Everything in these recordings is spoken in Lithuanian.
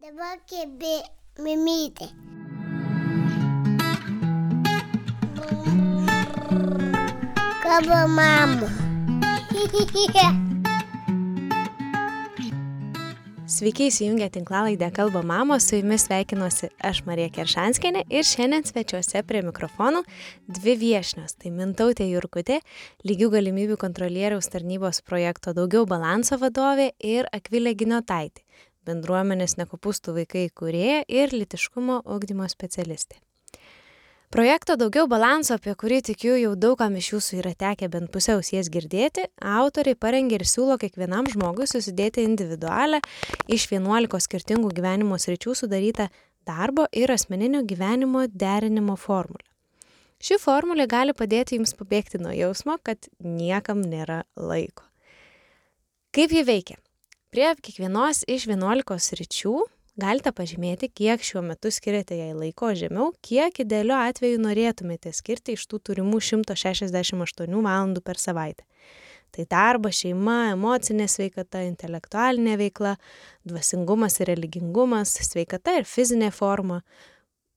Dabar kebė mimytė. Kaba mama. Sveiki įsijungę tinklalaidę Kalba Mamos, su jumis sveikinuosi aš Marija Keršanskinė ir šiandien svečiuose prie mikrofonų dvi viešnios - tai Mintautė Jurkutė, lygių galimybių kontrolieriaus tarnybos projekto Daugiau balanso vadovė ir Akvilė Giniotaitė, bendruomenės nekopūstų vaikai kurėja ir litiškumo ugdymo specialistė. Projekto Daugiau balanso, apie kurį tikiu jau daugam iš jūsų yra tekę bent pusiaus jas girdėti, autoriai parengė ir siūlo kiekvienam žmogui susidėti individualią iš 11 skirtingų gyvenimo sričių sudarytą darbo ir asmeninio gyvenimo derinimo formulę. Ši formulė gali padėti jums pabėgti nuo jausmo, kad niekam nėra laiko. Kaip ji veikia? Prie kiekvienos iš 11 sričių galite pažymėti, kiek šiuo metu skiriate jai laiko žemiau, kiek idealiu atveju norėtumėte skirti iš tų turimų 168 valandų per savaitę. Tai darbas, šeima, emocinė sveikata, intelektualinė veikla, dvasingumas ir religingumas, sveikata ir fizinė forma,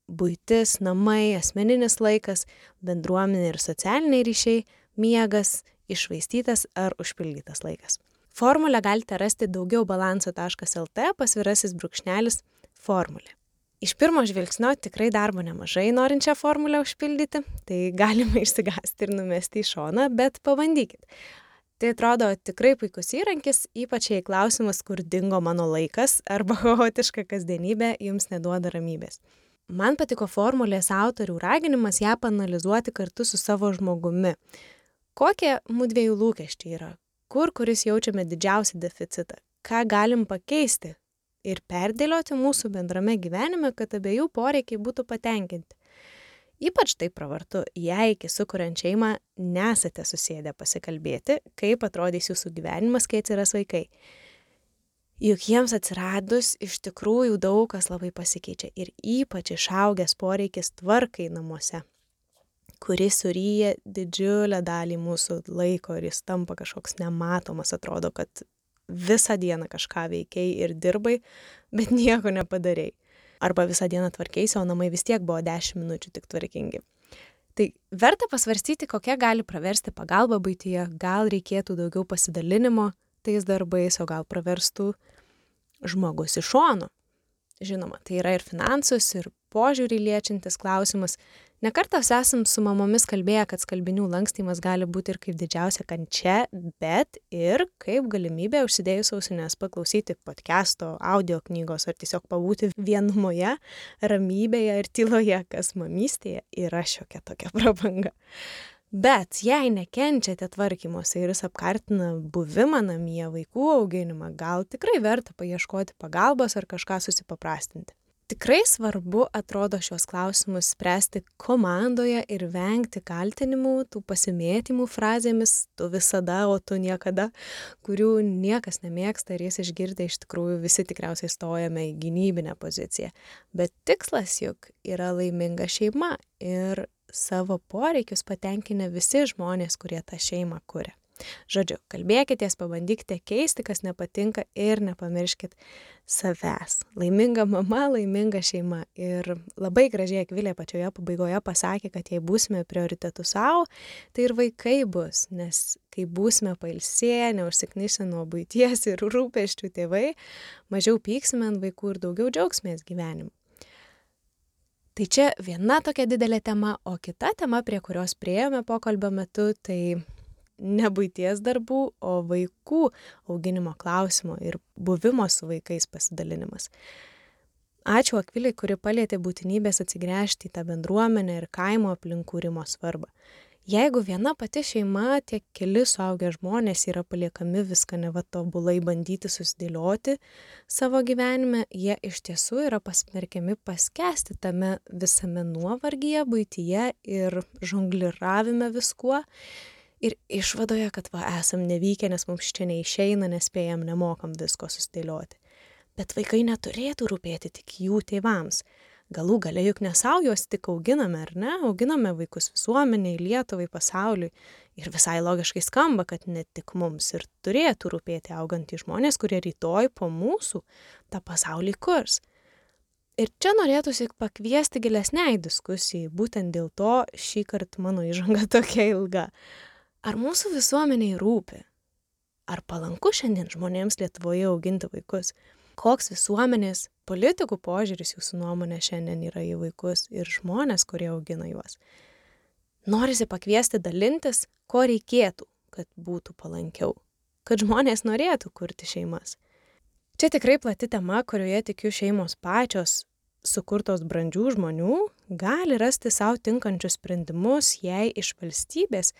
būtis, namai, asmeninis laikas, bendruomenė ir socialiniai ryšiai, miegas, išvaistytas ar užpildytas laikas. Formulę galite rasti daugiau balanso.lt pasvirasis brūkšnelis formulė. Iš pirmo žvilgsnio tikrai darbo nemažai norinčią formulę užpildyti, tai galima išsigasti ir numesti į šoną, bet pabandykit. Tai atrodo tikrai puikus įrankis, ypač jei klausimas, kur dingo mano laikas arba chaotiška kasdienybė jums neduoda ramybės. Man patiko formulės autorių raginimas ją panalizuoti kartu su savo žmogumi. Kokie mūdviejų lūkesčiai yra, kur kuris jaučiame didžiausią deficitą, ką galim pakeisti ir perdėlioti mūsų bendrame gyvenime, kad abiejų poreikiai būtų patenkinti. Ypač tai pravartu, jei iki sukuriant šeimą nesate susėdę pasikalbėti, kaip atrodys jūsų gyvenimas, kai atsiras vaikai. Juk jiems atsiradus iš tikrųjų daug kas labai pasikeičia ir ypač išaugęs poreikis tvarkai namuose kuris suryja didžiulę dalį mūsų laiko ir jis tampa kažkoks nematomas, atrodo, kad visą dieną kažką veikiai ir dirbai, bet nieko nepadarėjai. Arba visą dieną tvarkėsi, o namai vis tiek buvo 10 minučių tik tvarkingi. Tai verta pasvarstyti, kokia gali praversti pagalba būtyje, gal reikėtų daugiau pasidalinimo tais darbais, o gal praverstų žmogus iš šono. Žinoma, tai yra ir finansus, ir požiūrį liečiantis klausimas. Nekartas esam su mamomis kalbėję, kad skalbinių lankstymas gali būti ir kaip didžiausia kančia, bet ir kaip galimybė užsidėjus ausinės paklausyti podcast'o, audio knygos ar tiesiog pabūti vienumoje, ramybėje ir tyloje, kas mamystėje yra šiokia tokia prabanga. Bet jei nekenčiate tvarkymuose ir jis apkartina buvimą namie, vaikų auginimą, gal tikrai verta paieškoti pagalbos ar kažką susipaprastinti tikrai svarbu atrodo šiuos klausimus spręsti komandoje ir vengti kaltinimų, tų pasimėtymų frazėmis tu visada, o tu niekada, kurių niekas nemėgsta ir jas išgirdę iš tikrųjų visi tikriausiai stojame į gynybinę poziciją. Bet tikslas juk yra laiminga šeima ir savo poreikius patenkinę visi žmonės, kurie tą šeimą kuria. Žodžiu, kalbėkitės, pabandykite keisti, kas nepatinka ir nepamirškit savęs. Laiminga mama, laiminga šeima. Ir labai gražiai Akvilė pačioje pabaigoje pasakė, kad jei būsime prioritetų savo, tai ir vaikai bus, nes kai būsime pailsėję, neužsiknyšę nuo būties ir rūpeščių tėvai, mažiau pyksime ant vaikų ir daugiau džiaugsmės gyvenimu. Tai čia viena tokia didelė tema, o kita tema, prie kurios prieėjome pokalbio metu, tai ne buities darbų, o vaikų auginimo klausimo ir buvimo su vaikais pasidalinimas. Ačiū Akviliai, kuri palėtė būtinybės atsigręžti į tą bendruomenę ir kaimo aplinkūrimo svarbą. Jeigu viena pati šeima, tiek keli suaugę žmonės yra paliekami viską neva tobulai bandyti susidėlioti savo gyvenime, jie iš tiesų yra pasmerkiami paskesti tame visame nuovargyje, būtyje ir žongliravime viskuo ir išvadoje, kad va esam nevykę, nes mums čia neišeina, nespėjam, nemokam visko sustėlioti. Bet vaikai neturėtų rūpėti tik jų tėvams. Galų gale juk nesau juos tik auginame, ar ne? Auginame vaikus visuomeniai, Lietuvai, pasauliui. Ir visai logiškai skamba, kad ne tik mums ir turėtų rūpėti augantys žmonės, kurie rytoj po mūsų tą pasaulį kurs. Ir čia norėtųsi pakviesti gilesniai diskusijai, būtent dėl to šį kartą mano įžanga tokia ilga. Ar mūsų visuomeniai rūpi? Ar palanku šiandien žmonėms Lietuvoje auginti vaikus? Koks visuomenės politikų požiūris jūsų nuomonė šiandien yra į vaikus ir žmonės, kurie augina juos? Norisi pakviesti dalintis, ko reikėtų, kad būtų palankiau, kad žmonės norėtų kurti šeimas. Čia tikrai plati tema, kurioje tikiu šeimos pačios, sukurtos brandžių žmonių, gali rasti savo tinkančius sprendimus, jei iš valstybės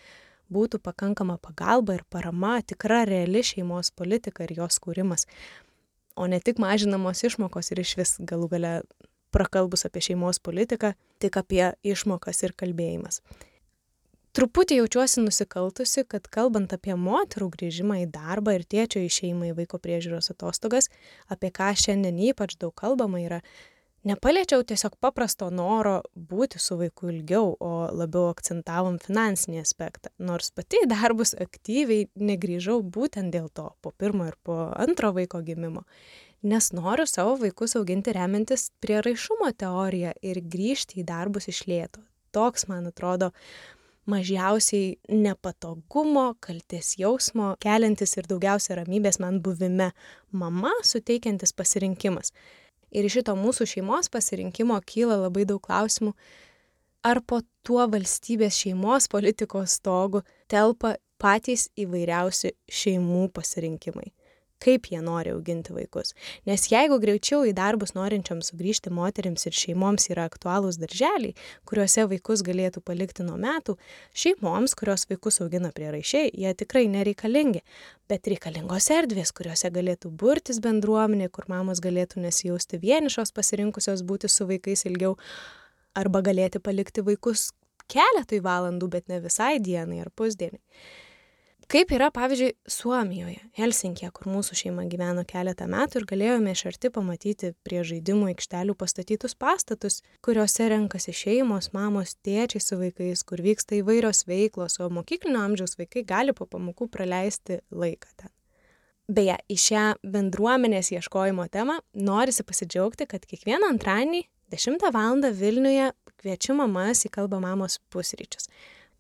būtų pakankama pagalba ir parama, tikra reali šeimos politika ir jos kūrimas, o ne tik mažinamos išmokos ir iš vis galų gale prakalbus apie šeimos politiką, tik apie išmokas ir kalbėjimas. Truputį jaučiuosi nusikaltusi kad kalbant apie moterų grįžimą į darbą ir tėčio išėjimą į vaiko priežiūros atostogas apie ką šiandien ypač daug kalbama yra nepaliečiau tiesiog paprasto noro būti su vaiku ilgiau o labiau akcentavom finansinį aspektą. Nors pati į darbus aktyviai negrįžau būtent dėl to po pirmo ir po antro vaiko gimimo. Nes noriu savo vaikus auginti remiantis prieraišumo teorija ir grįžti į darbus iš lėto. Toks man atrodo mažiausiai nepatogumo, kalties jausmo keliantis ir daugiausia ramybės man buvime mama suteikiantis pasirinkimas. Ir iš šito mūsų šeimos pasirinkimo kyla labai daug klausimų, ar po tuo valstybės šeimos politikos stogu telpa patys įvairiausi šeimų pasirinkimai kaip jie nori auginti vaikus. Nes jeigu greičiau į darbus norinčiams sugrįžti moteriams ir šeimoms yra aktualūs darželiai, kuriuose vaikus galėtų palikti nuo metų, šeimoms, kurios vaikus augina prie raišiai, jie tikrai nereikalingi, bet reikalingos erdvės, kuriuose galėtų burtis bendruomenė, kur mamos galėtų nesijausti vienišos pasirinkusios būti su vaikais ilgiau, arba galėti palikti vaikus keletui valandų, bet ne visai dienai ar pusdienį kaip yra pavyzdžiui suomijoje helsinkyje kur mūsų šeima gyveno keletą metų ir galėjome iš arti pamatyti prie žaidimų aikštelių pastatytus pastatus kuriuose renkasi šeimos mamos tėčiai su vaikais kur vyksta įvairios veiklos o mokyklinio amžiaus vaikai gali po pamokų praleisti laiką ten. Beje į šią bendruomenės ieškojimo temą norisi pasidžiaugti kad kiekvieną antradienį dešimtą valandą vilniuje kviečiu mamas į kalba mamos pusryčius.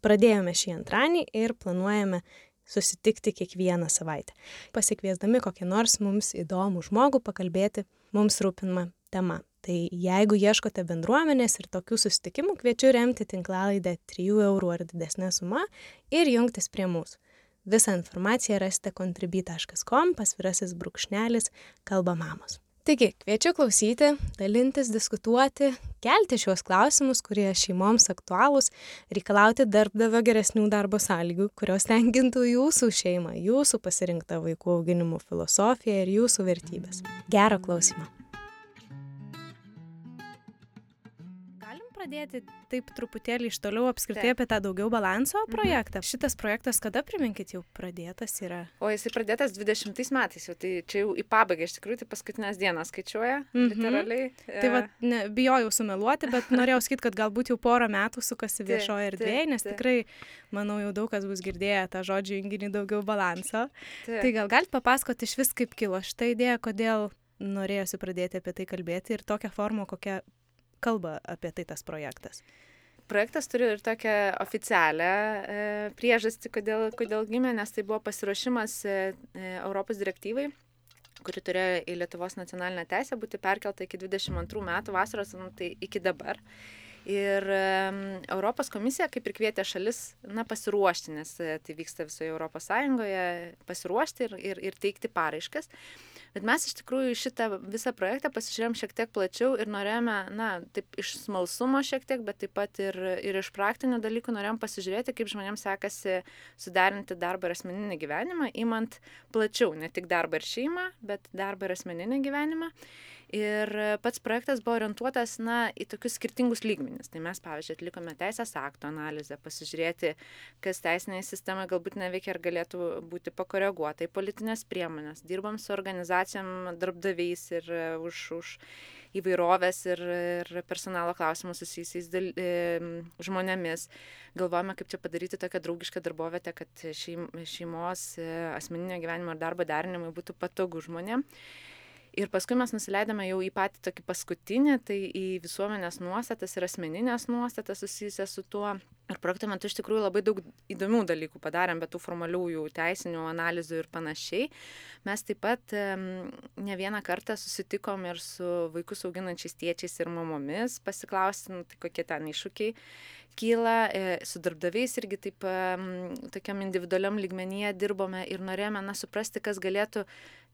Pradėjome šį antradienį ir planuojame susitikti kiekvieną savaitę, pasikviesdami kokią nors mums įdomų žmogų pakalbėti mums rūpinamą temą. Tai jeigu ieškote bendruomenės ir tokių susitikimų, kviečiu remti tinklalaidę 3 eurų ar didesnė suma ir jungtis prie mūsų. Visą informaciją rasite contribui.com pasvirasis brūkšnelis kalba mamos taigi kviečiu klausyti dalintis diskutuoti kelti šiuos klausimus kurie šeimoms aktualūs reikalauti darbdavio geresnių darbo sąlygų kurios tenkintų jūsų šeimą jūsų pasirinktą vaikų auginimo filosofiją ir jūsų vertybes. Gero klausymo pradėti taip truputėlį iš toliau apskritai taip. apie tą daugiau balanso mhm. projektą. Mhm. Šitas projektas kada, priminkit, jau pradėtas yra? O jisai pradėtas 20 metais, jau tai čia jau į pabaigą, iš tikrųjų, tai paskutinės dienas skaičiuoja, mhm. literaliai. Tai va, ne, bijojau sumeluoti, bet norėjau sakyti, kad galbūt jau porą metų sukasi viešoje erdvėje, nes taip. tikrai, manau, jau daug kas bus girdėję tą žodžių junginį daugiau balanso. Taip. Tai gal galite papasakoti iš vis, kaip kilo šitą idėją, kodėl norėjosi pradėti apie tai kalbėti ir tokią formą, kokią kalba apie tai tas projektas? Projektas turi ir tokią oficialią e, priežastį, kodėl, kodėl gimė, nes tai buvo pasiruošimas e, e Europos direktyvai kuri turėjo į Lietuvos nacionalinę teisę būti perkelta iki 22 metų vasaros, nu, tai iki dabar. Ir Europos komisija kaip ir kvietė šalis, na, pasiruošti, nes e, tai vyksta visoje Europos Sąjungoje, pasiruošti ir, ir, ir teikti paraiškas. Bet mes iš tikrųjų šitą visą projektą pasižiūrėjom šiek tiek plačiau ir norėjome na taip iš smalsumo šiek tiek bet taip pat ir ir iš praktinių dalykų norėjom pasižiūrėti kaip žmonėms sekasi suderinti darbą ir asmeninį gyvenimą imant plačiau ne tik darbą ir šeimą bet darbą ir asmeninį gyvenimą ir pats projektas buvo orientuotas na į tokius skirtingus lygmenis tai mes pavyzdžiui atlikome teisės aktų analizę pasižiūrėti kas teisinėj sistemoj galbūt neveikia ir galėtų būti pakoreguota į politines priemones dirbom su organizacijom darbdaviais ir e, už už įvairovės ir, ir personalo klausimus susijusiais dal, e, žmonėmis. Galvojame, kaip čia padaryti tokią draugišką darbovietę, kad šeim, šeimos, e, asmeninio gyvenimo ir darbo derinimui būtų patogu žmonėm. Ir paskui mes nusileidome jau į patį tokį paskutinį, tai į visuomenės nuostatas ir asmeninės nuostatas susijusias su tuo. Ir projekto metu iš tikrųjų labai daug įdomių dalykų padarėm, bet tų formaliųjų teisinių analizų ir panašiai. Mes taip pat ne vieną kartą susitikom ir su vaikus auginančiais tėčiais ir mamomis, pasiklausim, tai kokie ten iššūkiai kyla, e, su darbdaviais irgi taip tokiam individualiam lygmenyje dirbome ir norėjome, na, suprasti, kas galėtų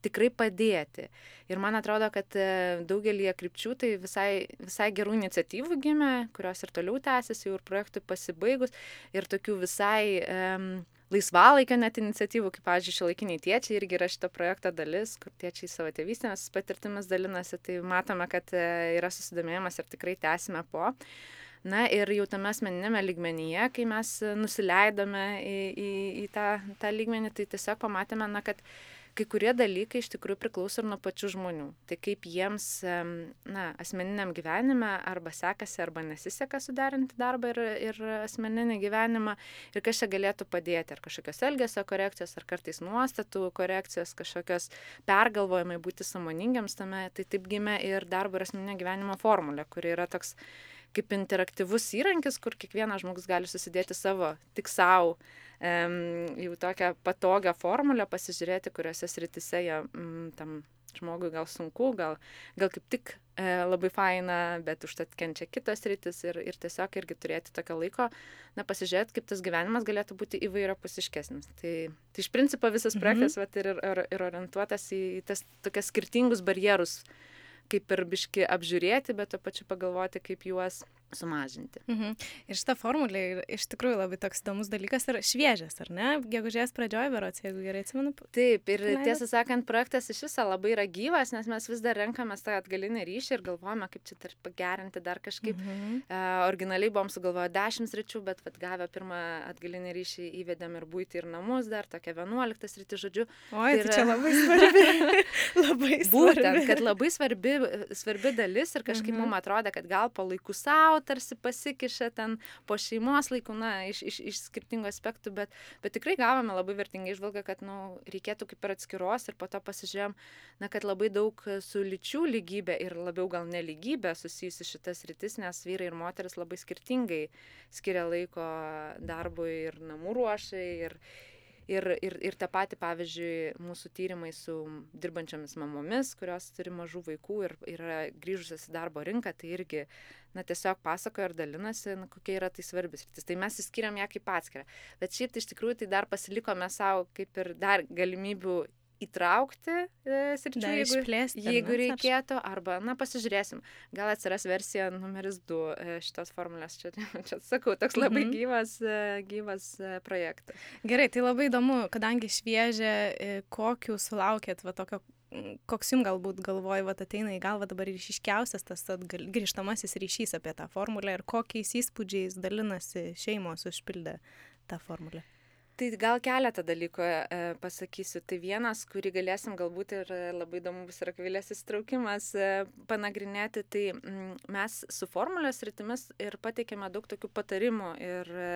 tikrai padėti. Ir man atrodo, kad e, daugelį krypčių tai visai, visai gerų iniciatyvų gimė, kurios ir toliau tęsiasi jau ir projektui pasibaigus, ir tokių visai um, laisvalaikio net iniciatyvų, kaip, pavyzdžiui, šiuolaikiniai tėčiai irgi yra šito projekto dalis, kur tėčiai savo tėvystėmis patirtimis dalinasi, tai matome, kad e, yra susidomėjimas ir tikrai tęsime po. Na ir jau tame asmeninėme lygmenyje, kai mes nusileidome į, į, į tą, tą lygmenį, tai tiesiog pamatėme, na, kad kai kurie dalykai iš tikrųjų priklauso ir nuo pačių žmonių. Tai kaip jiems, na, asmeniniam gyvenime arba sekasi, arba nesiseka suderinti darbą ir, ir asmeninį gyvenimą ir kas čia galėtų padėti. Ar kažkokios elgesio korekcijos, ar kartais nuostatų korekcijos, kažkokios pergalvojimai būti samoningiams tame. Tai taip gimė ir darbo ir asmeninio gyvenimo formulė, kuri yra toks kaip interaktyvus įrankis, kur kiekvienas žmogus gali susidėti savo tik savo jau tokią patogią formulę, pasižiūrėti, kuriuose sritise jie mm, tam žmogui gal sunku, gal, gal kaip tik e, labai faina, bet užtat kenčia kitas rytis ir, ir tiesiog irgi turėti tokio laiko, na, pasižiūrėti, kaip tas gyvenimas galėtų būti įvairiapusiškesnis. Tai, tai iš principo visas mhm. projektas mhm. vat, ir, ir, ir orientuotas į, į tas tokias skirtingus barjerus, kaip ir biški apžiūrėti, bet to pačiu pagalvoti, kaip juos sumažinti. Mhm. Ir šita formulė iš tikrųjų labai toks įdomus dalykas ir šviežias, ar ne? Gegužės pradžioje, berots, jeigu gerai atsimenu. Taip, ir Leidot. tiesą sakant, projektas iš viso labai yra gyvas, nes mes vis dar renkamės tą atgalinį ryšį ir galvojame, kaip čia dar pagerinti dar kažkaip. Mhm. Uh, originaliai buvom sugalvoję dešimt ryčių, bet vat, gavę pirmą atgalinį ryšį įvedėm ir būti ir namus dar, tokia vienuoliktas rytis, žodžiu. O, tai ir, tai čia labai svarbi. labai svarbi. Būtent, kad labai svarbi, svarbi dalis ir kažkaip mhm. mums atrodo, kad gal po laikų savo tarsi pasikiša ten po šeimos laikų, na, iš, iš, iš skirtingų aspektų, bet, bet tikrai gavome labai vertingą išvalgą, kad, na, nu, reikėtų kaip ir atskiros ir po to pasižiūrėjom, na, kad labai daug su lyčių lygybė ir labiau gal neligybė susijusi šitas rytis, nes vyrai ir moteris labai skirtingai skiria laiko darbui ir namų ruošai ir, Ir, ir, ir tą patį, pavyzdžiui, mūsų tyrimai su dirbančiamis mamomis, kurios turi mažų vaikų ir yra grįžusios į darbo rinką, tai irgi, na, tiesiog pasakoja ir dalinasi, na, kokia yra tai svarbis rytis. Tai mes įskiriam ją kaip atskirą. Bet šiaip tai iš tikrųjų tai dar pasilikome savo kaip ir dar galimybių įtraukti e, sričių, jeigu, išplėsti, jeigu reikėtų, arba, na, pasižiūrėsim, gal atsiras versija numeris 2 e, šitos formulės, čia, čia sakau, toks labai -hmm. gyvas, e, gyvas e, projektas. Gerai, tai labai įdomu, kadangi šviežia, kokiu sulaukėt va tokio koks jums galbūt galvoj, va, ateina į galvą dabar išiškiausias tas atgal, grįžtamasis ryšys apie tą formulę ir kokiais įspūdžiais dalinasi šeimos užpildę tą formulę? Tai gal keletą dalykų e, pasakysiu. Tai vienas, kurį galėsim galbūt ir labai įdomu bus ir akvilės įsitraukimas e, panagrinėti, tai mm, mes su formulės rytimis ir pateikėme daug tokių patarimų ir e,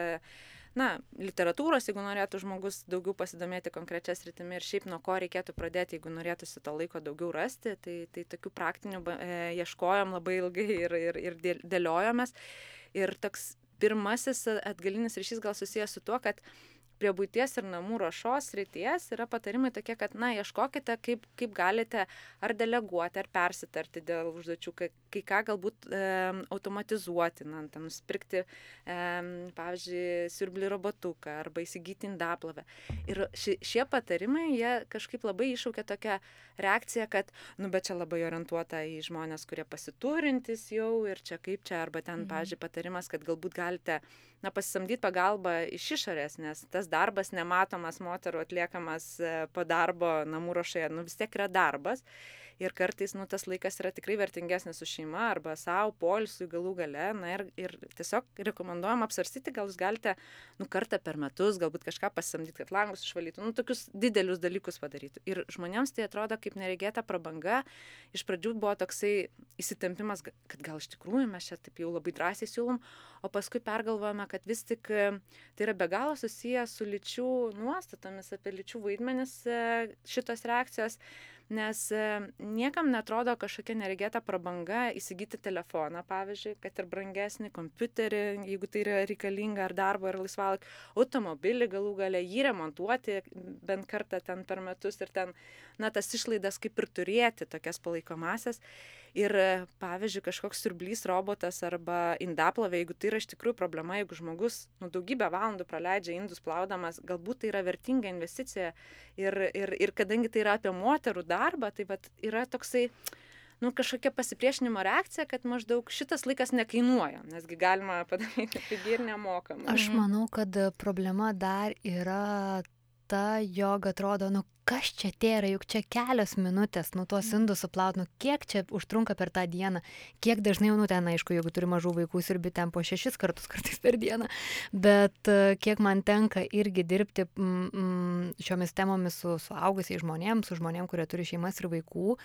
na, literatūros, jeigu norėtų žmogus daugiau pasidomėti konkrečias rytimi ir šiaip nuo ko reikėtų pradėti, jeigu norėtųsi to laiko daugiau rasti, tai, tai tokių praktinių e, ieškojom labai ilgai ir, ir, ir dėliojomės. Ir toks pirmasis atgalinis ryšys gal susijęs su tuo, kad prie buities ir namų ruošos srities yra patarimai tokie, kad, na, ieškokite, kaip, kaip galite ar deleguoti, ar persitarti dėl užduočių, kai, kai ką galbūt e, automatizuoti, na, ten nusipirkti, e, pavyzdžiui, siurblį robotuką arba įsigyti indaplavę. Ir ši, šie patarimai, jie kažkaip labai iššaukia tokią reakciją, kad, nu, bet čia labai orientuota į žmonės, kurie pasiturintis jau ir čia kaip čia, arba ten, mhm. pavyzdžiui, patarimas, kad galbūt galite na, pasisamdyti pagalbą iš išorės, nes tas darbas nematomas moterų atliekamas e, po darbo namų ruošoje, nu vis tiek yra darbas ir kartais nu, tas laikas yra tikrai vertingesnis su šeima arba savo, polisui galų gale. Na ir, ir tiesiog rekomenduojam apsarstyti, gal jūs galite nu, kartą per metus galbūt kažką pasamdyti, kad langus išvalytų, nu, tokius didelius dalykus padarytų. Ir žmonėms tai atrodo kaip neregėta prabanga. Iš pradžių buvo toksai įsitempimas, kad gal iš tikrųjų mes čia taip jau labai drąsiai siūlom, o paskui pergalvojame, kad vis tik e, tai yra be galo susiję su lyčių nuostatomis apie lyčių vaidmenis e, šitos reakcijos nes e, niekam netrodo kažkokia neregėta prabanga įsigyti telefoną, pavyzdžiui, kad ir brangesnį kompiuterį, jeigu tai yra reikalinga ar darbo, ar laisvalai, automobilį galų galę, jį remontuoti bent kartą ten per metus ir ten, na, tas išlaidas kaip ir turėti, tokias palaikomasias. Ir, pavyzdžiui, kažkoks surblys robotas arba indaplovė, jeigu tai yra iš tikrųjų problema, jeigu žmogus nu, daugybę valandų praleidžia indus plaudamas, galbūt tai yra vertinga investicija. Ir, ir, ir kadangi tai yra apie moterų darbą, tai vat, yra toksai, nu, kažkokia pasipriešinimo reakcija, kad maždaug šitas laikas nekainuoja, nesgi galima padaryti pigi ir nemokamai. Aš manau, kad problema dar yra ta, jog atrodo, nu kas čia tėra, juk čia kelios minutės, nu tuos Mhm. indus suplaut, nu kiek čia užtrunka per tą dieną, kiek dažnai, nu ten aišku, jeigu turi mažų vaikų, sirbi ten po šešis kartus kartais per dieną, bet e, kiek man tenka irgi dirbti mm, mm, šiomis temomis su suaugusiais žmonėms, su žmonėms, kurie turi šeimas ir vaikų,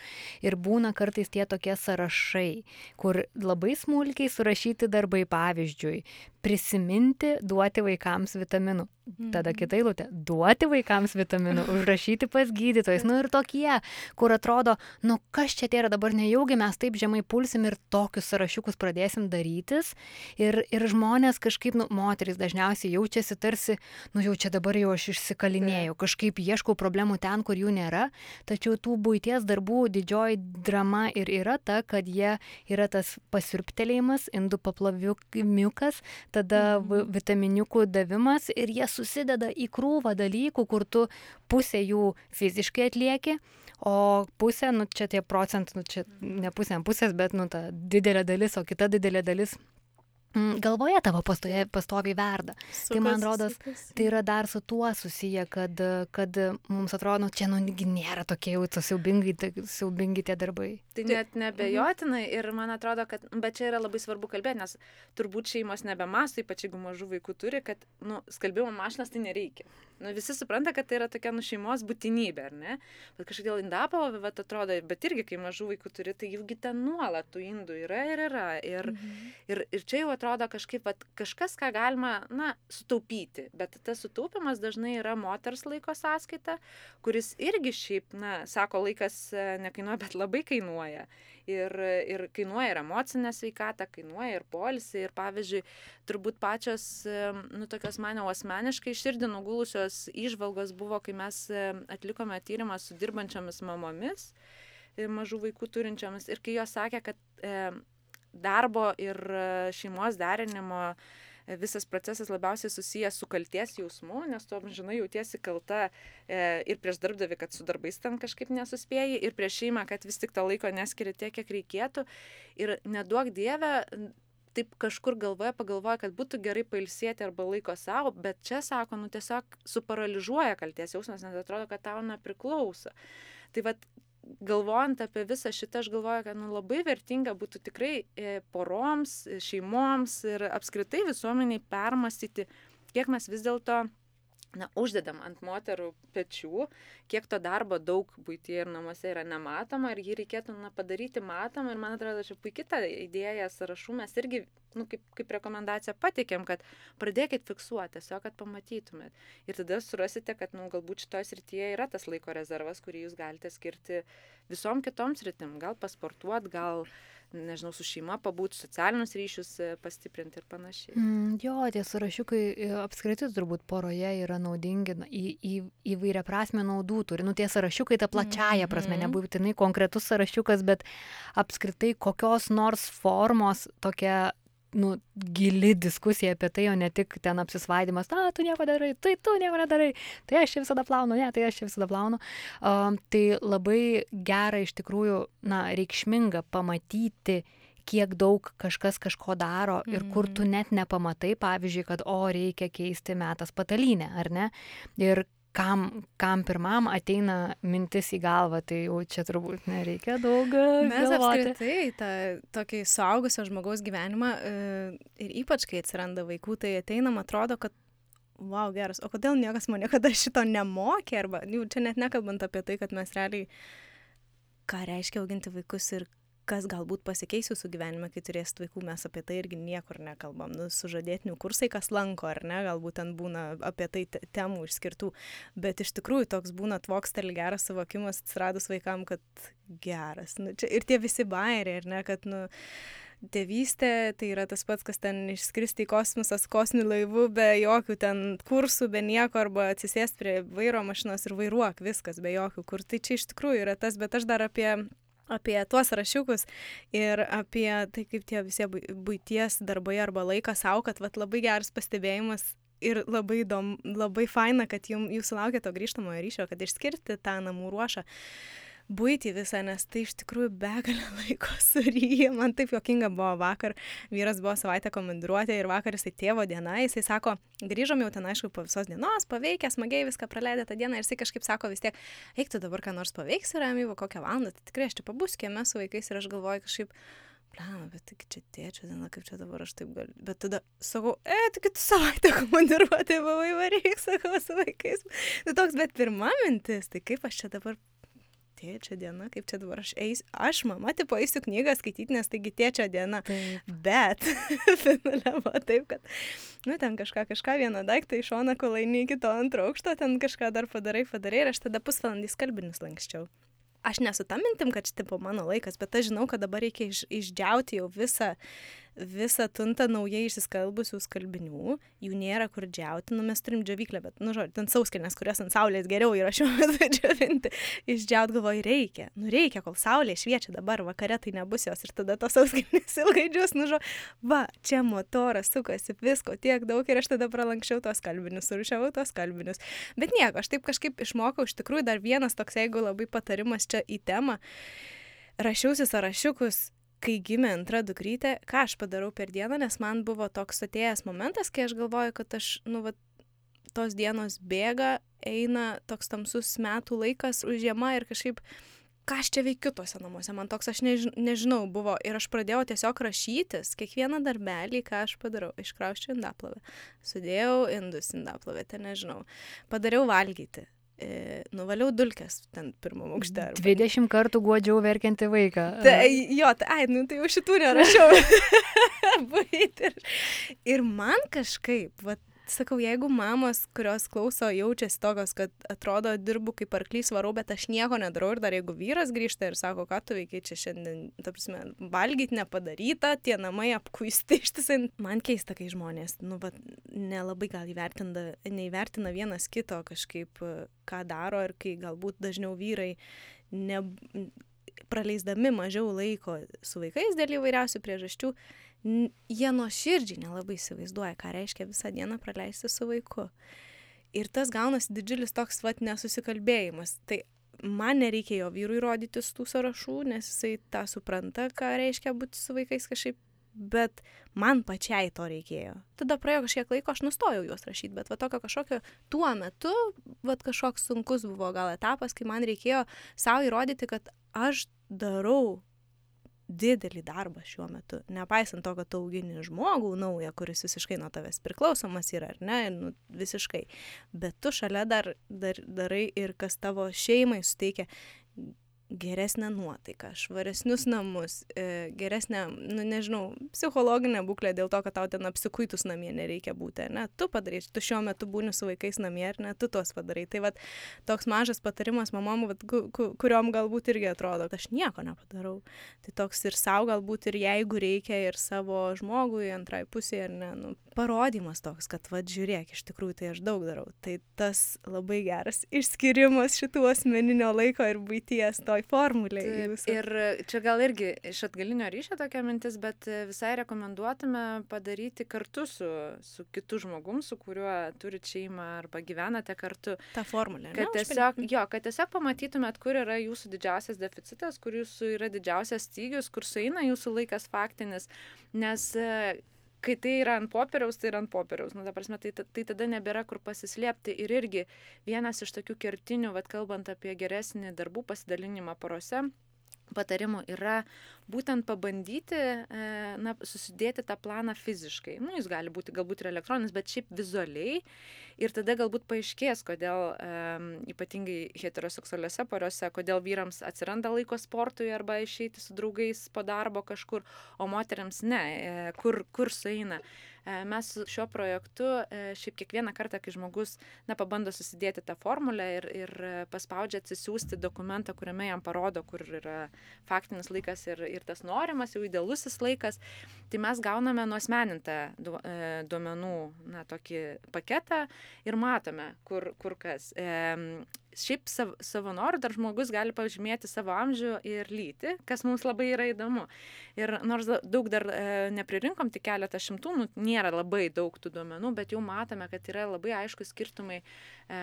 ir būna kartais tie tokie sąrašai, kur labai smulkiai surašyti darbai, pavyzdžiui, prisiminti duoti vaikams vitaminų. Tada kita eilutė - duoti vaikams vitaminų, užrašyti pas gydytojus. Nu ir tokie, kur atrodo, nu kas čia tai yra dabar nejaugi mes taip žemai pulsim ir tokius sąrašiukus pradėsim darytis. Ir, ir žmonės kažkaip, nu, moteris dažniausiai jaučiasi tarsi, nu jau čia dabar jau aš išsikalinėjau, kažkaip ieškau problemų ten, kur jų nėra. Tačiau tų būties darbų didžioji drama ir yra ta, kad jie yra tas pasirptelėjimas, indų paploviukas, tada vi- vitaminiukų davimas ir jie susideda į krūvą dalykų, kur tu pusę jų fiziškai atlieki, o pusė, nu čia tie procentai, nu čia ne pusė ant pusės, bet nu ta didelė dalis, o kita didelė dalis mm, galvoje tavo pastoje, pastoviai verda. Tai man rodos, Tai yra dar su tuo susiję, kad, kad mums atrodo, nu, čia nu, negi nėra tokie jau tas siaubingai, tai siaubingi tie darbai. Tai net nebejotinai ir man atrodo, kad, bet čia yra labai svarbu kalbėti, nes turbūt šeimos nebemasto, ypač jeigu mažų vaikų turi, kad, nu, skalbimo mašinas tai nereikia. Nu, visi supranta, kad tai yra tokia, nu, šeimos būtinybė, ar ne? Bet kažkodėl indapalo, bet atrodo, bet irgi, kai mažų vaikų turi, tai jaugi ten nuolat tų indų yra ir yra. Ir, Mhm. ir, ir čia jau atrodo kažkaip, vat, kažkas, ką galima, na, sutaupyti. Bet tas sutaupimas dažnai yra moters laiko sąskaita, kuris irgi šiaip, na, sako, laikas e, nekainuoja, bet labai kainuoja. Ir, ir kainuoja ir emocinę sveikatą, kainuoja ir polisį. Ir pavyzdžiui, turbūt pačios, nu, tokios mane asmeniškai širdį nugulusios išvalgos buvo, kai mes atlikome tyrimą su dirbančiomis mamomis, e, mažų vaikų turinčiomis. Ir kai jos sakė, kad e, darbo ir e, šeimos derinimo e, visas procesas labiausiai susijęs su kalties jausmu, nes tu amžinai jautiesi kalta e, ir prieš darbdavį, kad su darbais ten kažkaip nesuspėjai, ir prieš šeimą, kad vis tik to laiko neskiri tiek, kiek reikėtų. Ir neduok dievę, n- taip kažkur galvoja, pagalvoja, kad būtų gerai pailsėti arba laiko savo, bet čia sako, nu tiesiog suparalyžuoja kalties jausmas, nes atrodo, kad tau nepriklauso. Tai vad, galvojant apie visą šitą, aš galvoju, kad nu, labai vertinga būtų tikrai e, poroms, šeimoms ir apskritai visuomeniai permastyti, kiek mes vis dėlto na, uždedam ant moterų pečių, kiek to darbo daug būtyje ir namuose yra nematoma ir jį reikėtų na, padaryti matomą. Ir man atrodo, čia puikia ta idėja sąrašų mes irgi, nu, kaip, kaip rekomendaciją patikėm, kad pradėkit fiksuoti, tiesiog, kad pamatytumėt. Ir tada surasite, kad nu, galbūt šitoje srityje yra tas laiko rezervas, kurį jūs galite skirti visom kitoms sritim. Gal pasportuot, gal nežinau, su šeima pabūti, socialinius ryšius e, pastiprinti ir panašiai. Mm, jo, tie sąrašiukai e, apskritai turbūt poroje yra naudingi, na, į, į, įvairia prasme naudų turi. Nu, tie sąrašiukai ta plačiaja prasme, Mhm. nebūtinai konkretus sąrašiukas, bet apskritai kokios nors formos tokia nu, gili diskusija apie tai, o ne tik ten apsisvaidimas, na, tu nieko darai, tai tu nieko nedarai, tai aš čia visada plaunu, ne, tai aš čia visada plaunu. Um, tai labai gera iš tikrųjų, na, reikšminga pamatyti, kiek daug kažkas kažko daro ir kur tu net nepamatai, pavyzdžiui, kad, o, reikia keisti metas patalynę, ar ne? Ir kam, kam pirmam ateina mintis į galvą, tai jau čia turbūt nereikia daug e, Mes galvoti. apskritai tą tokį suaugusio žmogaus gyvenimą e, ir ypač kai atsiranda vaikų, tai ateinam atrodo, kad wow, geras, o kodėl niekas man niekada šito nemokė, arba jau čia net nekalbant apie tai, kad mes realiai, ką reiškia auginti vaikus ir kas galbūt pasikeis jūsų gyvenime, kai turėsit vaikų, mes apie tai irgi niekur nekalbam. Nu, sužadėtinių kursai, kas lanko, ar ne, galbūt ten būna apie tai temų išskirtų, bet iš tikrųjų toks būna tvokstelį geras suvokimas atsiradus vaikam, kad geras. Nu, čia, ir tie visi bairiai, ar ne, kad, nu, tėvystė tai yra tas pats, kas ten išskristi į kosmosą kosminiu laivu be jokių ten kursų, be nieko, arba atsisėsti prie vairo mašinos ir vairuok viskas be jokių kur. Tai čia iš tikrųjų yra tas, bet aš dar apie apie tuos rašiukus ir apie tai, kaip tie visi būties darbai arba laikas savo, kad vat, labai geras pastebėjimas ir labai įdomu, labai faina, kad jums, jūs laukia to grįžtamojo ryšio, kad išskirti tą namų ruošą buitį visą, nes tai iš tikrųjų begalę laiko suryja. Man taip jokinga buvo vakar, vyras buvo savaitę komandiruotė ir vakar jisai tėvo diena, jisai sako, grįžom jau ten aišku po visos dienos, paveikęs, smagiai viską praleidę tą dieną ir jisai kažkaip sako vis tiek, eik tu dabar ką nors paveiksi ramiai, kokią valandą, tai tikrai aš čia pabūsiu kieme su vaikais ir aš galvoju kažkaip, Blema, bet tik čia tėčio diena, kaip čia dabar aš taip galiu. Bet tada sakau, e, tik kitą savaitę komandiruotė buvai varyk, sakau, su vaikais. Tai toks, bet pirma mintis, tai kaip aš čia dabar tėčio diena, kaip čia dabar aš eisiu, aš mama, tipo, eisiu knygą skaityti, nes taigi tėčio diena. Taip. Bet finale buvo taip, kad, nu, ten kažką, kažką vieną daiktą iš šoną, kol eini iki to antro aukšto, ten kažką dar padarai, padarai ir aš tada pusvalandį skalbinius lankščiau. Aš nesu tam mintim, kad čia tipo mano laikas, bet aš žinau, kad dabar reikia iš, išdžiauti jau visą visą tuntą naujai išsiskalbusių skalbinių, jų nėra kur džiauti, nu mes turim džiovyklę, bet, nu žodžiu, ten sauskelnes, kurias ant saulės geriau yra šiuo metu džiovinti, išdžiaut galvoju, reikia, nu reikia, kol saulė šviečia dabar, vakare tai nebus jos ir tada tos sauskelnes ilgai džius, nu žodžiu, va, čia motoras sukasi, visko tiek daug ir aš tada pralankščiau tos kalbinius, surušiavau tos kalbinius. Bet nieko, aš taip kažkaip išmokau, iš tikrųjų dar vienas toks, jeigu labai patarimas čia į temą, rašiausi sąrašiukus kai gimė antra dukrytė, ką aš padarau per dieną, nes man buvo toks atėjęs momentas, kai aš galvoju, kad aš, nu, va, tos dienos bėga, eina toks tamsus metų laikas už žiemą ir kažkaip, ką aš čia veikiu tuose namuose, man toks, aš než, nežinau, buvo ir aš pradėjau tiesiog rašytis kiekvieną darbelį, ką aš padarau. Iškrauščiau indaplovę, sudėjau indus indaplovę, ten nežinau, padariau valgyti, e, nuvaliau dulkes ten pirmam aukšte. 20 kartų guodžiau verkiantį vaiką. Tai, jo, tai, ai, nu, tai jau šitų nerašiau. ir, ir man kažkaip, vat, sakau, jeigu mamos, kurios klauso, jaučiasi tokios, kad atrodo, dirbu kaip arklys varau, bet aš nieko nedarau ir dar jeigu vyras grįžta ir sako, ką tu veikiai čia šiandien, ta prasme, valgyti nepadaryta, tie namai apkuisti ištisai, man keista, kai žmonės, nu, bet nelabai gal įvertina, neįvertina vienas kito kažkaip, ką daro ir kai galbūt dažniau vyrai ne, praleisdami mažiau laiko su vaikais dėl įvairiausių priežasčių, jie nuoširdžiai nelabai įsivaizduoja, ką reiškia visą dieną praleisti su vaiku. Ir tas gaunasi didžiulis toks vat nesusikalbėjimas. Tai man nereikia jo vyrui rodyti tų sąrašų, nes jisai tą supranta, ką reiškia būti su vaikais kažkaip, bet man pačiai to reikėjo. Tada praėjo kažkiek laiko, aš nustojau juos rašyti, bet va tokio kažkokio tuo metu, va kažkoks sunkus buvo gal etapas, kai man reikėjo savo įrodyti, kad aš darau didelį darbą šiuo metu. Nepaisant to, kad tu augini žmogų naują, kuris visiškai nuo tavęs priklausomas yra, ar ne, nu, visiškai. Bet tu šalia dar, dar darai ir kas tavo šeimai suteikia geresnę nuotaiką, švaresnius namus, e, geresnę, nu nežinau, psichologinę būklę dėl to, kad tau ten apsikuitus namie nereikia būti, ne? Tu padarai, tu šiuo metu būni su vaikais namie, ar ne? Tu tuos padarai. Tai vad toks mažas patarimas mamom, vat, kuriuom galbūt irgi atrodo, kad aš nieko nepadarau. Tai toks ir savo galbūt ir jeigu reikia ir savo žmogui antrai pusėje, ar ne, nu, parodymas toks, kad vad žiūrėk, iš tikrųjų tai aš daug darau. Tai tas labai geras išskirimas šitų asmeninio laiko ir būties to toj formulėje. Ir čia gal irgi iš atgalinio ryšio tokia mintis, bet visai rekomenduotume padaryti kartu su, su kitu žmogum, su kuriuo turit šeimą arba gyvenate kartu. Ta formulė. Kad ne, tiesiog, jo, kad tiesiog pamatytumėt, kur yra jūsų didžiausias deficitas, kur jūsų yra didžiausias stygius, kur sueina jūsų laikas faktinis. Nes kai tai yra ant popieriaus, tai yra ant popieriaus. Nu, ta prasme, tai, tai tada nebėra kur pasislėpti. Ir irgi vienas iš tokių kertinių, vad kalbant apie geresnį darbų pasidalinimą porose, patarimų yra būtent pabandyti, e, na, susidėti tą planą fiziškai. Nu, jis gali būti galbūt ir elektroninis, bet šiaip vizualiai. Ir tada galbūt paaiškės, kodėl ypatingai heteroseksualiuose poriuose, kodėl vyrams atsiranda laiko sportui arba išeiti su draugais po darbo kažkur, o moteriams ne, e, kur, kur sueina. E, mes su šiuo projektu šiaip kiekvieną kartą, kai žmogus na, pabando susidėti tą formulę ir, ir paspaudžia atsisiųsti dokumentą, kuriame jam parodo, kur yra faktinis laikas ir, ir tas norimas, jau idealusis laikas, tai mes gauname nuosmenintą e, duomenų na, tokį paketą ir matome, kur, kur kas šiaip sav, savanorių dar žmogus gali pažymėti savo amžių ir lytį, kas mums labai yra įdomu. Ir nors daug dar e, nepririnkom, tik keletą šimtų, nu, nėra labai daug tų duomenų, bet jau matome, kad yra labai aiškus skirtumai e,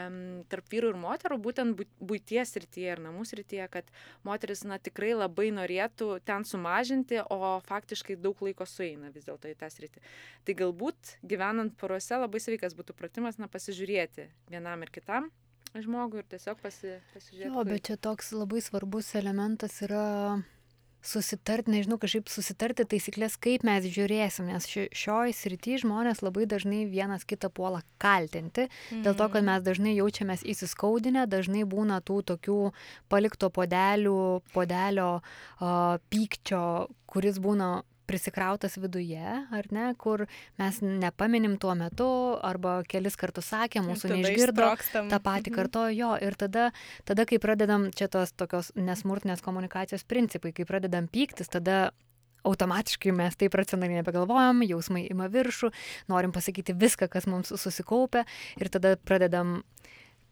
tarp vyrų ir moterų, būtent būties rytyje ir namų rytyje, kad moteris na, tikrai labai norėtų ten sumažinti, o faktiškai daug laiko sueina vis dėlto į tą sritį. Tai galbūt gyvenant poruose labai sveikas būtų pratimas, na, pasižiūrėti vienam ir kitam žmogui ir tiesiog pasi, pasižiūrėti. Jo, bet čia toks labai svarbus elementas yra susitarti, nežinau, kažkaip susitarti taisyklės, kaip mes žiūrėsim, nes šioj srity žmonės labai dažnai vienas kitą puola kaltinti, mm. dėl to, kad mhm. mes dažnai jaučiamės įsiskaudinę, dažnai būna tų tokių palikto podelių, podelio uh, pykčio, kuris būna prisikrautas viduje, ar ne, kur mes nepaminim tuo metu, arba kelis kartus sakė, mūsų neišgirdo, tą patį mhm. kartojo jo. Ir tada, tada, kai pradedam čia tos tokios nesmurtinės komunikacijos principai, kai pradedam pyktis, tada automatiškai mes taip racionaliai nebegalvojam, jausmai ima viršų, norim pasakyti viską, kas mums susikaupia ir tada pradedam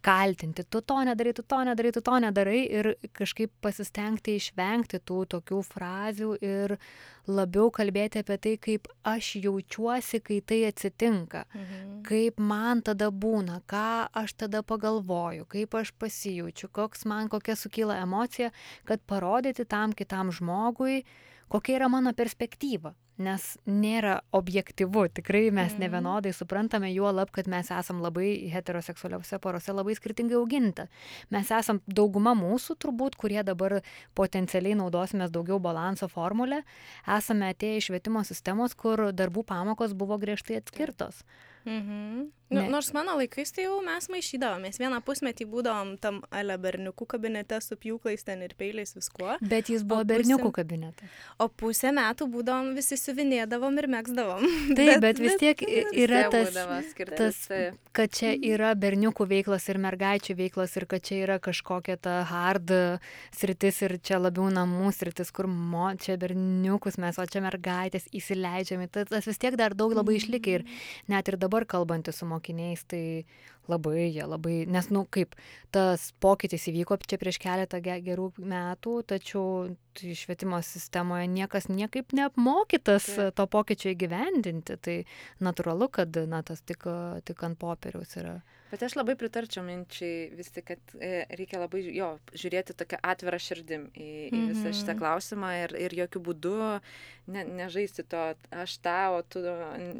kaltinti, tu to nedarai, tu to nedarai, tu to nedarai ir kažkaip pasistengti išvengti tų tokių frazių ir labiau kalbėti apie tai, kaip aš jaučiuosi, kai tai atsitinka, mhm. kaip man tada būna, ką aš tada pagalvoju, kaip aš pasijaučiu, koks man kokia sukyla emocija, kad parodyti tam kitam žmogui, kokia yra mano perspektyva nes nėra objektivu, tikrai mes mm. nevienodai suprantame, juo lab, kad mes esam labai heteroseksualiuose porose labai skirtingai auginta. Mes esam dauguma mūsų turbūt, kurie dabar potencialiai naudosime daugiau balanso formulę, esame atėję iš švietimo sistemos, kur darbų pamokos buvo griežtai atskirtos. Mhm. Nu. Nors mano laikais tai jau mes maišydavomės. Vieną pusmetį būdavom tam ale berniukų kabinete su pjūklais ten ir peiliais viskuo. Bet jis buvo o berniukų pusė, kabinete. O pusę metų būdavom visi suvinėdavom ir mėgsdavom. Taip, bet, bet vis tiek yra tas, tas, kad čia mhm. yra berniukų veiklos ir mergaičių veiklos ir kad čia yra kažkokia ta hard sritis ir čia labiau namų sritis, kur mo, čia berniukus mes, o čia mergaitės įsileidžiami. Tas, tas vis tiek dar daug labai išlikę ir net ir dabar kalbantys su mokiniais, tai labai, jie labai, nes, nu, kaip tas pokytis įvyko čia prieš keletą gerų metų, tačiau tai švietimo sistemoje niekas niekaip neapmokytas tai. to pokyčio įgyvendinti, tai natūralu, kad, na, tas tik, tik ant popieriaus yra. Bet aš labai pritarčiau minčiai vis tik, kad e, reikia labai jo, žiūrėti tokią atvirą širdim į, į visą šitą mhm. klausimą ir, ir jokių būdų ne, nežaisti to aš o tu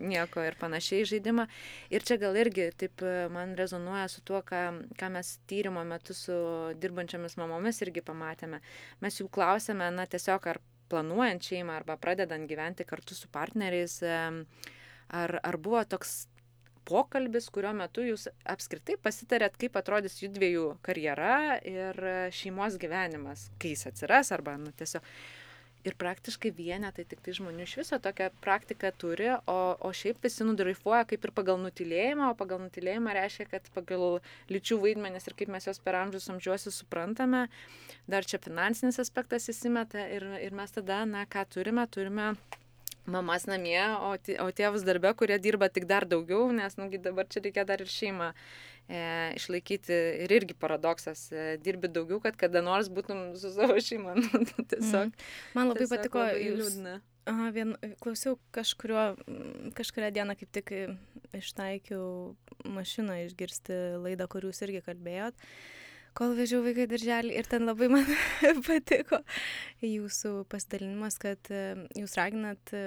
nieko ir panašiai žaidimą. Ir čia gal irgi taip e, man rezonuoja su tuo, ką, ką mes tyrimo metu su dirbančiamis mamomis irgi pamatėme. Mes jų klausėme, na tiesiog ar planuojant šeimą arba pradedant gyventi kartu su partneriais, ar, ar buvo toks pokalbis, kurio metu jūs apskritai pasitarėt, kaip atrodys jų dviejų karjera ir šeimos gyvenimas, kai jis atsiras arba nu, tiesiog. Ir praktiškai vienetai tik tai žmonių iš viso tokią praktiką turi, o, o šiaip visi nudraifuoja kaip ir pagal nutilėjimą, o pagal nutilėjimą reiškia, kad pagal lyčių vaidmenis ir kaip mes juos per amžius amžiuosi suprantame, dar čia finansinis aspektas įsimeta ir, ir mes tada, na, ką turime, turime mamas namie, o, o tėvus darbe, kurie dirba tik dar daugiau, nes nugi dabar čia reikia dar ir šeimą e, išlaikyti. Ir irgi paradoksas, e, dirbi daugiau, kad kada nors būtum su savo šeima. Nu, tiesiog. Mm. Man labai tiesiog patiko labai jūs. Liūdna. Aha, vien, klausiau kažkurio, kažkuria diena kaip tik ištaikiau mašiną išgirsti laidą, kur jūs irgi kalbėjot kol vežiau vaiką į darželį ir ten labai man patiko jūsų pasidalinimas, kad e, jūs raginat e,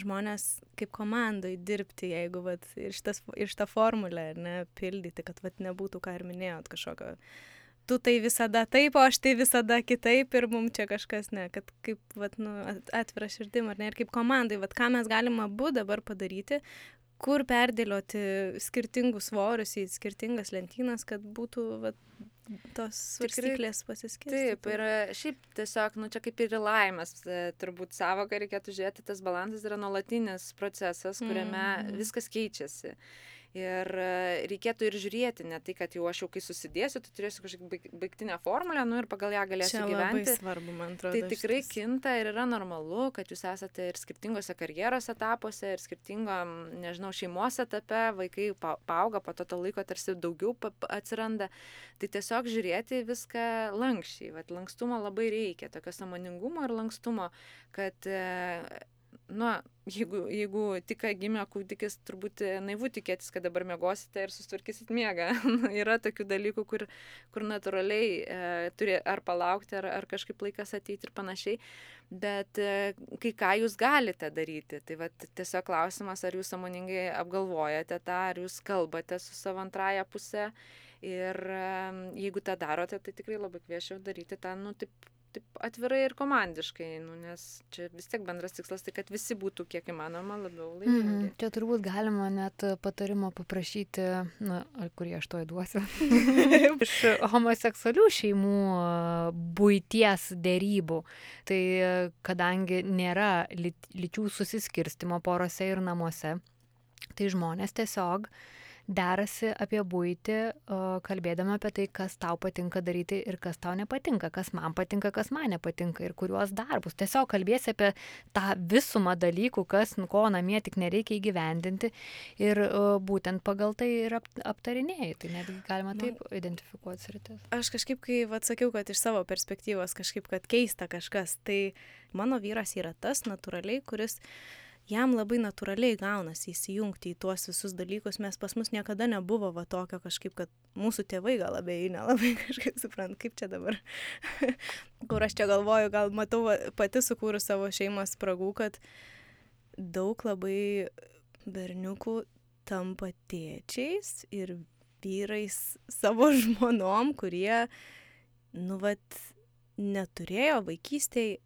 žmonės kaip komandai dirbti, jeigu vat, ir, šitas, ir šitą formulę ne, pildyti, kad vat, nebūtų, ką ir minėjot, kažkokio tu tai visada taip, o aš tai visada kitaip ir mums čia kažkas ne, kad kaip vat, nu, atvira širdim ar ne, ir kaip komandai, vat, ką mes galime abu dabar padaryti, kur perdėlioti skirtingus svorius į skirtingas lentynas, kad būtų vat, tos svarstyklės pasiskirti. Taip, ir šiaip tiesiog, nu čia kaip ir laimės, e, turbūt savoką reikėtų žiūrėti, tas balansas yra nuolatinis procesas, kuriame mm. viskas keičiasi. Ir e, reikėtų ir žiūrėti, ne tai, kad jau aš jau kai susidėsiu, tai turėsiu kažkokią baigtinę formulę, nu ir pagal ją galėsiu Čia gyventi. Tai svarbu, man atrodo. Tai tikrai šitas. kinta ir yra normalu, kad jūs esate ir skirtingose karjeros etapuose, ir skirtingom, nežinau, šeimos etape, vaikai pa paauga, po to to laiko tarsi daugiau atsiranda. Tai tiesiog žiūrėti viską lankščiai. Vat lankstumo labai reikia, tokio samoningumo ir lankstumo, kad e, nu, jeigu, jeigu tik gimė kūdikis, turbūt naivu tikėtis, kad dabar mėgosite ir sustvarkysit miegą. Yra tokių dalykų, kur, kur natūraliai e, turi ar palaukti, ar, ar kažkaip laikas ateiti ir panašiai. Bet e, kai ką jūs galite daryti, tai vat, tiesiog klausimas, ar jūs samoningai apgalvojate tą, ar jūs kalbate su savo antraja pusė. Ir e, jeigu tą darote, tai tikrai labai kviečiau daryti tą, nu, taip taip atvirai ir komandiškai, nu, nes čia vis tiek bendras tikslas, tai kad visi būtų kiek įmanoma labiau laimingi. Mm, čia turbūt galima net patarimo paprašyti, na, kurį aš to įduosiu, iš homoseksualių šeimų būties dėrybų. Tai kadangi nėra lyčių susiskirstimo porose ir namuose, tai žmonės tiesiog uh, derasi apie buitį, kalbėdama apie tai, kas tau patinka daryti ir kas tau nepatinka, kas man patinka, kas man nepatinka ir kuriuos darbus. Tiesiog kalbėsi apie tą visumą dalykų, kas, ko namie tik nereikia įgyvendinti ir būtent pagal tai ir aptarinėjai. Tai netgi galima taip man, identifikuoti sritis. Aš kažkaip, kai atsakiau, kad iš savo perspektyvos kažkaip, kad keista kažkas, tai mano vyras yra tas natūraliai, kuris jam labai natūraliai gaunasi įsijungti į tuos visus dalykus, mes pas mus niekada nebuvo va tokio kažkaip, kad mūsų tėvai gal labai nelabai kažkaip suprant, kaip čia dabar, kur aš čia galvoju, gal matau pati sukūrus savo šeimos spragų, kad daug labai berniukų tampa tėčiais ir vyrais savo žmonom, kurie, nu, vat, neturėjo vaikystėje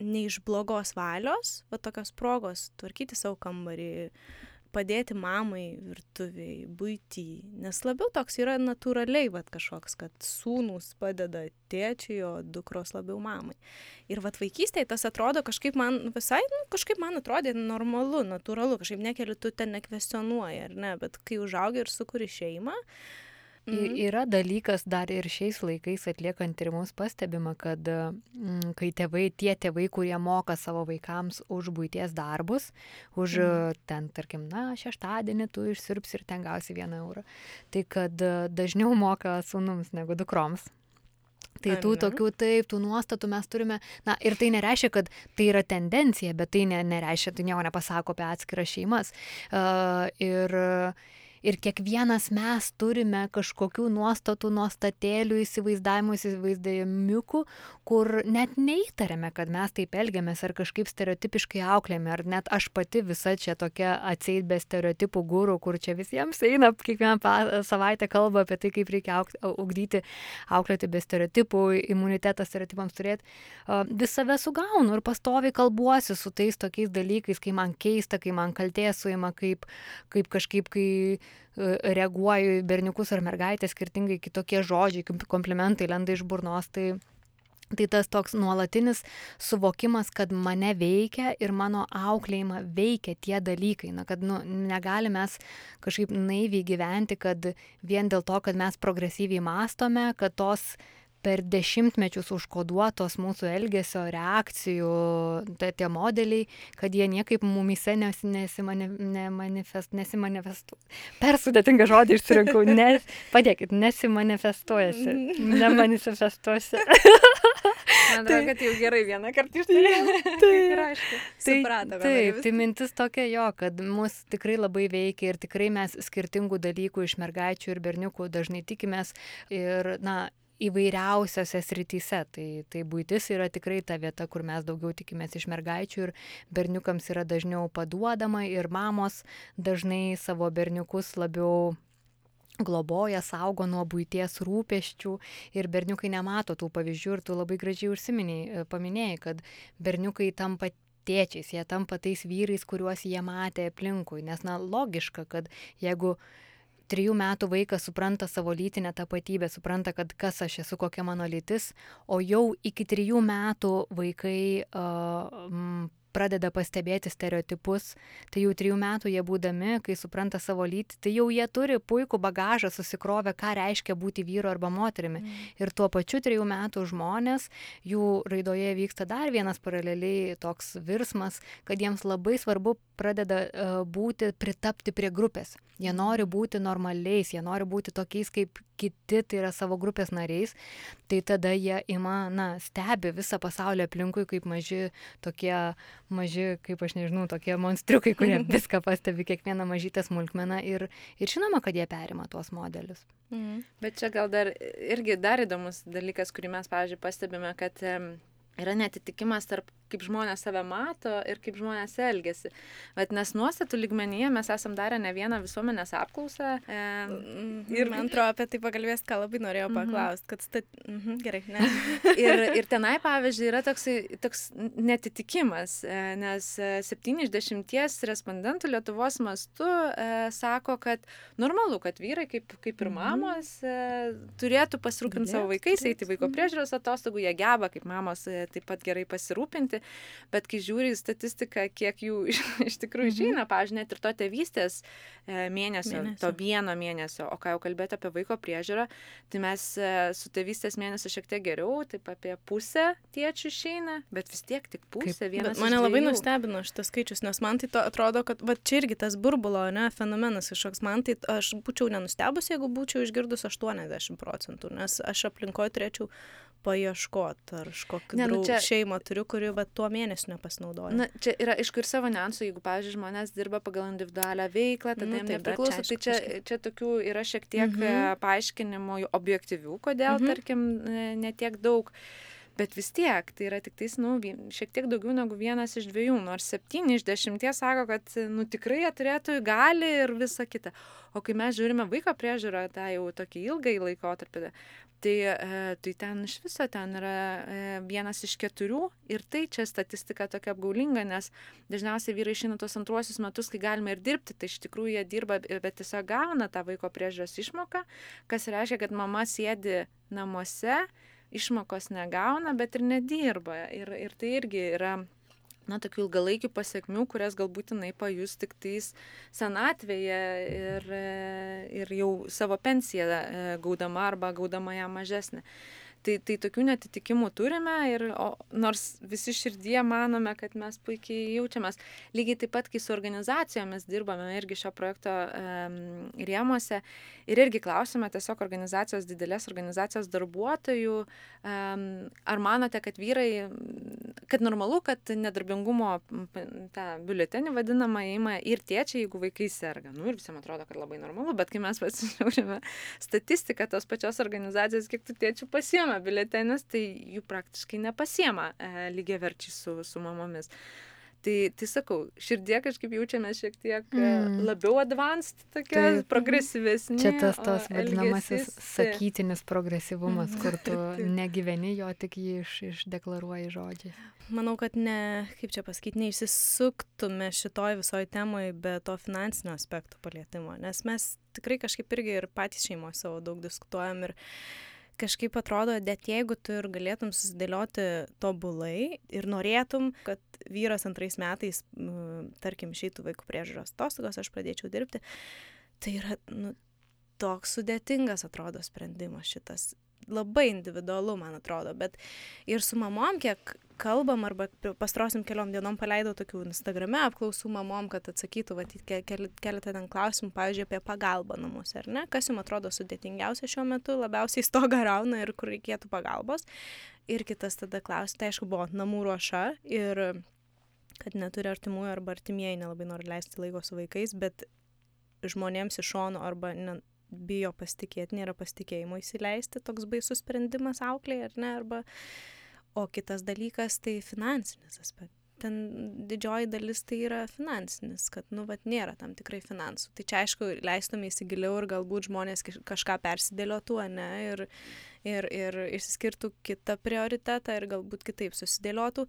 ne iš blogos valios, va tokios progos tvarkyti savo kambarį, padėti mamai virtuviai, būtį, nes labiau toks yra natūraliai, va kažkoks, kad sūnus padeda tėčiui, o dukros labiau mamai. Ir va vaikystėje tas atrodo kažkaip man visai, nu, kažkaip man atrodė normalu, natūralu, kažkaip nekeli tu ten nekvestionuoji, ar ne, bet kai užaugi ir sukuri šeimą, Mhm. Yra dalykas dar ir šiais laikais atliekant tyrimus pastebima, kad mm, kai tėvai, tie tėvai, kurie moka savo vaikams už būties darbus, už mhm. ten, tarkim, na, šeštadienį tu išsirps ir ten gausi vieną eurą, tai kad dažniau moka sunums negu dukroms. Tai tų tokių taip, tų nuostatų mes turime, na ir tai nereiškia, kad tai yra tendencija, bet tai ne, nereiškia, tai nieko nepasako apie atskiras šeimas. Uh, ir uh, ir kiekvienas mes turime kažkokių nuostatų, nuostatėlių, įsivaizdavimų, įsivaizdavimiukų, kur net neįtarėme, kad mes taip elgiamės ar kažkaip stereotipiškai auklėme, ar net aš pati visa čia tokia atseit be stereotipų gūrų, kur čia visiems eina, kiekvieną savaitę kalba apie tai, kaip reikia auk, ugdyti, auklėti be stereotipų, imunitetą stereotipams turėti. Vis save sugaunu ir pastoviai kalbuosi su tais tokiais dalykais, kai man keista, kai man kaltė suima, kaip, kaip kažkaip, kai reaguoju į berniukus ar mergaitės skirtingai, kitokie žodžiai, komplimentai lenda iš burnos. Tai Tai tas toks nuolatinis suvokimas, kad mane veikia ir mano auklėjimą veikia tie dalykai. Na, kad nu, negalime mes kažkaip naiviai gyventi, kad vien dėl to, kad mes progresyviai mastome, kad tos per dešimtmečius užkoduotos mūsų elgesio reakcijų tai tie modeliai, kad jie niekaip mumise nes, nesimani, nemanifest, nesimanifestuoja. Per sudėtingą žodį išsirinkau, ne, padėkit, nesimanifestuojasi, nemanifestuosi. Man atrodo, tai, kad jau gerai vieną kartą ištarėjau. Tai yra aišku. Tai, taip, tai mintis tokia jo, kad mus tikrai labai veikia ir tikrai mes skirtingų dalykų iš mergaičių ir berniukų dažnai tikimės ir, na, įvairiausiose srityse. Tai, tai būtis yra tikrai ta vieta, kur mes daugiau tikimės iš mergaičių ir berniukams yra dažniau paduodama ir mamos dažnai savo berniukus labiau globoja, saugo nuo būties rūpeščių ir berniukai nemato tų pavyzdžių ir tu labai gražiai užsiminiai, paminėjai, kad berniukai tampa tėčiais, jie tampa tais vyrais, kuriuos jie matė aplinkui, nes na logiška, kad jeigu trijų metų vaikas supranta savo lytinę tapatybę, supranta, kad kas aš esu, kokia mano lytis, o jau iki trijų metų vaikai uh, m, pradeda pastebėti stereotipus, tai jau trijų metų jie būdami, kai supranta savo lytį, tai jau jie turi puikų bagažą susikrovę, ką reiškia būti vyru arba moterimi. Mm. Ir tuo pačiu trijų metų žmonės, jų raidoje vyksta dar vienas paraleliai toks virsmas, kad jiems labai svarbu pradeda uh, būti, pritapti prie grupės. Jie nori būti normaliais, jie nori būti tokiais kaip kiti, tai yra savo grupės nariais. Tai tada jie ima, na, stebi visą pasaulį aplinkui kaip maži tokie maži, kaip aš nežinau, tokie monstriukai, kurie viską pastebi, kiekvieną mažytę smulkmeną ir, ir žinoma, kad jie perima tuos modelius. Mhm. Bet čia gal dar irgi dar įdomus dalykas, kurį mes, pavyzdžiui, pastebime, kad yra netitikimas tarp kaip žmonės save mato ir kaip žmonės elgesi. Bet nes nuostatų lygmenyje mes esam darę ne vieną visuomenės apklausą. E, mhm, ir man atrodo, apie tai pakalbės, ką labai norėjau mhm. paklausti, kad stat... mhm, gerai. Ne. ir, ir tenai, pavyzdžiui, yra toksai, toks netitikimas, e, nes 7 iš 10 respondentų Lietuvos mastu e, sako, kad normalu, kad vyrai, kaip, kaip ir mhm. mamos, e, turėtų pasirūpinti savo vaikais, eiti vaiko mhm. priežiūros atostogų, jie geba, kaip mamos, e, taip pat gerai pasirūpinti bet kai žiūri į statistiką, kiek jų iš, iš tikrųjų mhm. išeina, pažiūrėjau, net ir to tėvystės mėnesio, mėnesio, to vieno mėnesio, o ką jau kalbėti apie vaiko priežiūrą, tai mes e, su tėvystės mėnesiu šiek tiek geriau, taip apie pusę tėčių išeina, bet vis tiek tik pusė vienas. Mane labai nustebino šitas skaičius, nes man tai to, atrodo, kad va, čia irgi tas burbulo, ne, fenomenas kažkoks, man tai aš būčiau nenustebus, jeigu būčiau išgirdus 80 procentų, nes aš aplinkoje turėčiau paieškot, ar aš kokį ne, nu, čia... šeimą turiu, kuri va, tuo mėnesiu nepasinaudoja. Na, čia yra aišku ir savo niuansų, jeigu, pavyzdžiui, žmonės dirba pagal individualią veiklą, tada nu, jiems nepriklauso, tai čia, čia tokių yra šiek tiek mhm. paaiškinimų objektyvių, kodėl, mhm. tarkim, netiek daug. Bet vis tiek, tai yra tik tais, nu, šiek tiek daugiau negu vienas iš dviejų, nors septyni iš dešimties sako, kad, nu, tikrai jie turėtų, gali ir visa kita. O kai mes žiūrime vaiko priežiūrą, tą jau tokį ilgą laikotarpį, Tai, e, tai ten iš viso ten yra e, vienas iš keturių ir tai čia statistika tokia apgaulinga, nes dažniausiai vyrai išeina tos antruosius metus, kai galime ir dirbti, tai iš tikrųjų jie dirba, bet tiesiog gauna tą vaiko priežiūros išmoką, kas reiškia, kad mama sėdi namuose, išmokos negauna, bet ir nedirba. Ir, ir tai irgi yra na, tokių ilgalaikių pasiekmių, kurias galbūt jinai pajus tik tais senatvėje ir, ir jau savo pensiją e, gaudama arba gaudama ją mažesnę. Tai, tai tokių netitikimų turime ir o, nors visi širdie manome, kad mes puikiai jaučiamės. Lygiai taip pat, kai su organizacijomis dirbame irgi šio projekto rėmuose ir irgi klausime tiesiog organizacijos, didelės organizacijos darbuotojų, ar manote, kad vyrai, kad normalu, kad nedarbingumo tą biuletenį vadinamą įima ir tėčiai, jeigu vaikai serga. Nu ir visiems atrodo, kad labai normalu, bet kai mes pasižiūrime statistiką tos pačios organizacijos, kiek tų tėčių pasiema, pasiema biuletenius, tai jų praktiškai nepasiema e, lygiai verčiai su, su mamomis. Tai, tai sakau, širdie kažkaip jaučiame šiek tiek e, mm. labiau advanced, tokia tai, progresyvesnė. Čia tas tas vadinamasis elgesis... sakytinis progresyvumas, kur tu negyveni jo, tik jį iš, išdeklaruoji žodžiai. Manau, kad ne, kaip čia pasakyti, neišsisuktume šitoj visoji temai be to finansinio aspekto palėtimo, nes mes tikrai kažkaip irgi ir patys šeimoje savo daug diskutuojam ir kažkaip atrodo, net jeigu tu ir galėtum susidėlioti tobulai ir norėtum, kad vyras antrais metais, tarkim, išeitų vaikų priežiūros atostogos, aš pradėčiau dirbti, tai yra nu, toks sudėtingas atrodo sprendimas šitas labai individualu, man atrodo, bet ir su mamom, kiek kalbam, arba pastrosiam keliom dienom paleidau tokių Instagrame apklausų mamom, kad atsakytų va, keletą ten klausimų, pavyzdžiui, apie pagalbą namuose, ar ne, kas jums atrodo sudėtingiausia šiuo metu, labiausiai stoga rauna ir kur reikėtų pagalbos. Ir kitas tada klausimas, tai aišku, buvo namų ruoša ir kad neturi artimųjų arba artimieji nelabai nori leisti laiko su vaikais, bet žmonėms iš šono arba ne, bijo pasitikėti, nėra pasitikėjimo įsileisti, toks baisus sprendimas auklėje, ar ne, arba, o kitas dalykas tai finansinis aspektas ten didžioji dalis tai yra finansinis, kad, nu, vat nėra tam tikrai finansų. Tai čia, aišku, leistume įsigiliau ir galbūt žmonės kažką persidėliotų, ne, ir, ir, ir išsiskirtų kitą prioritetą ir galbūt kitaip susidėliotų.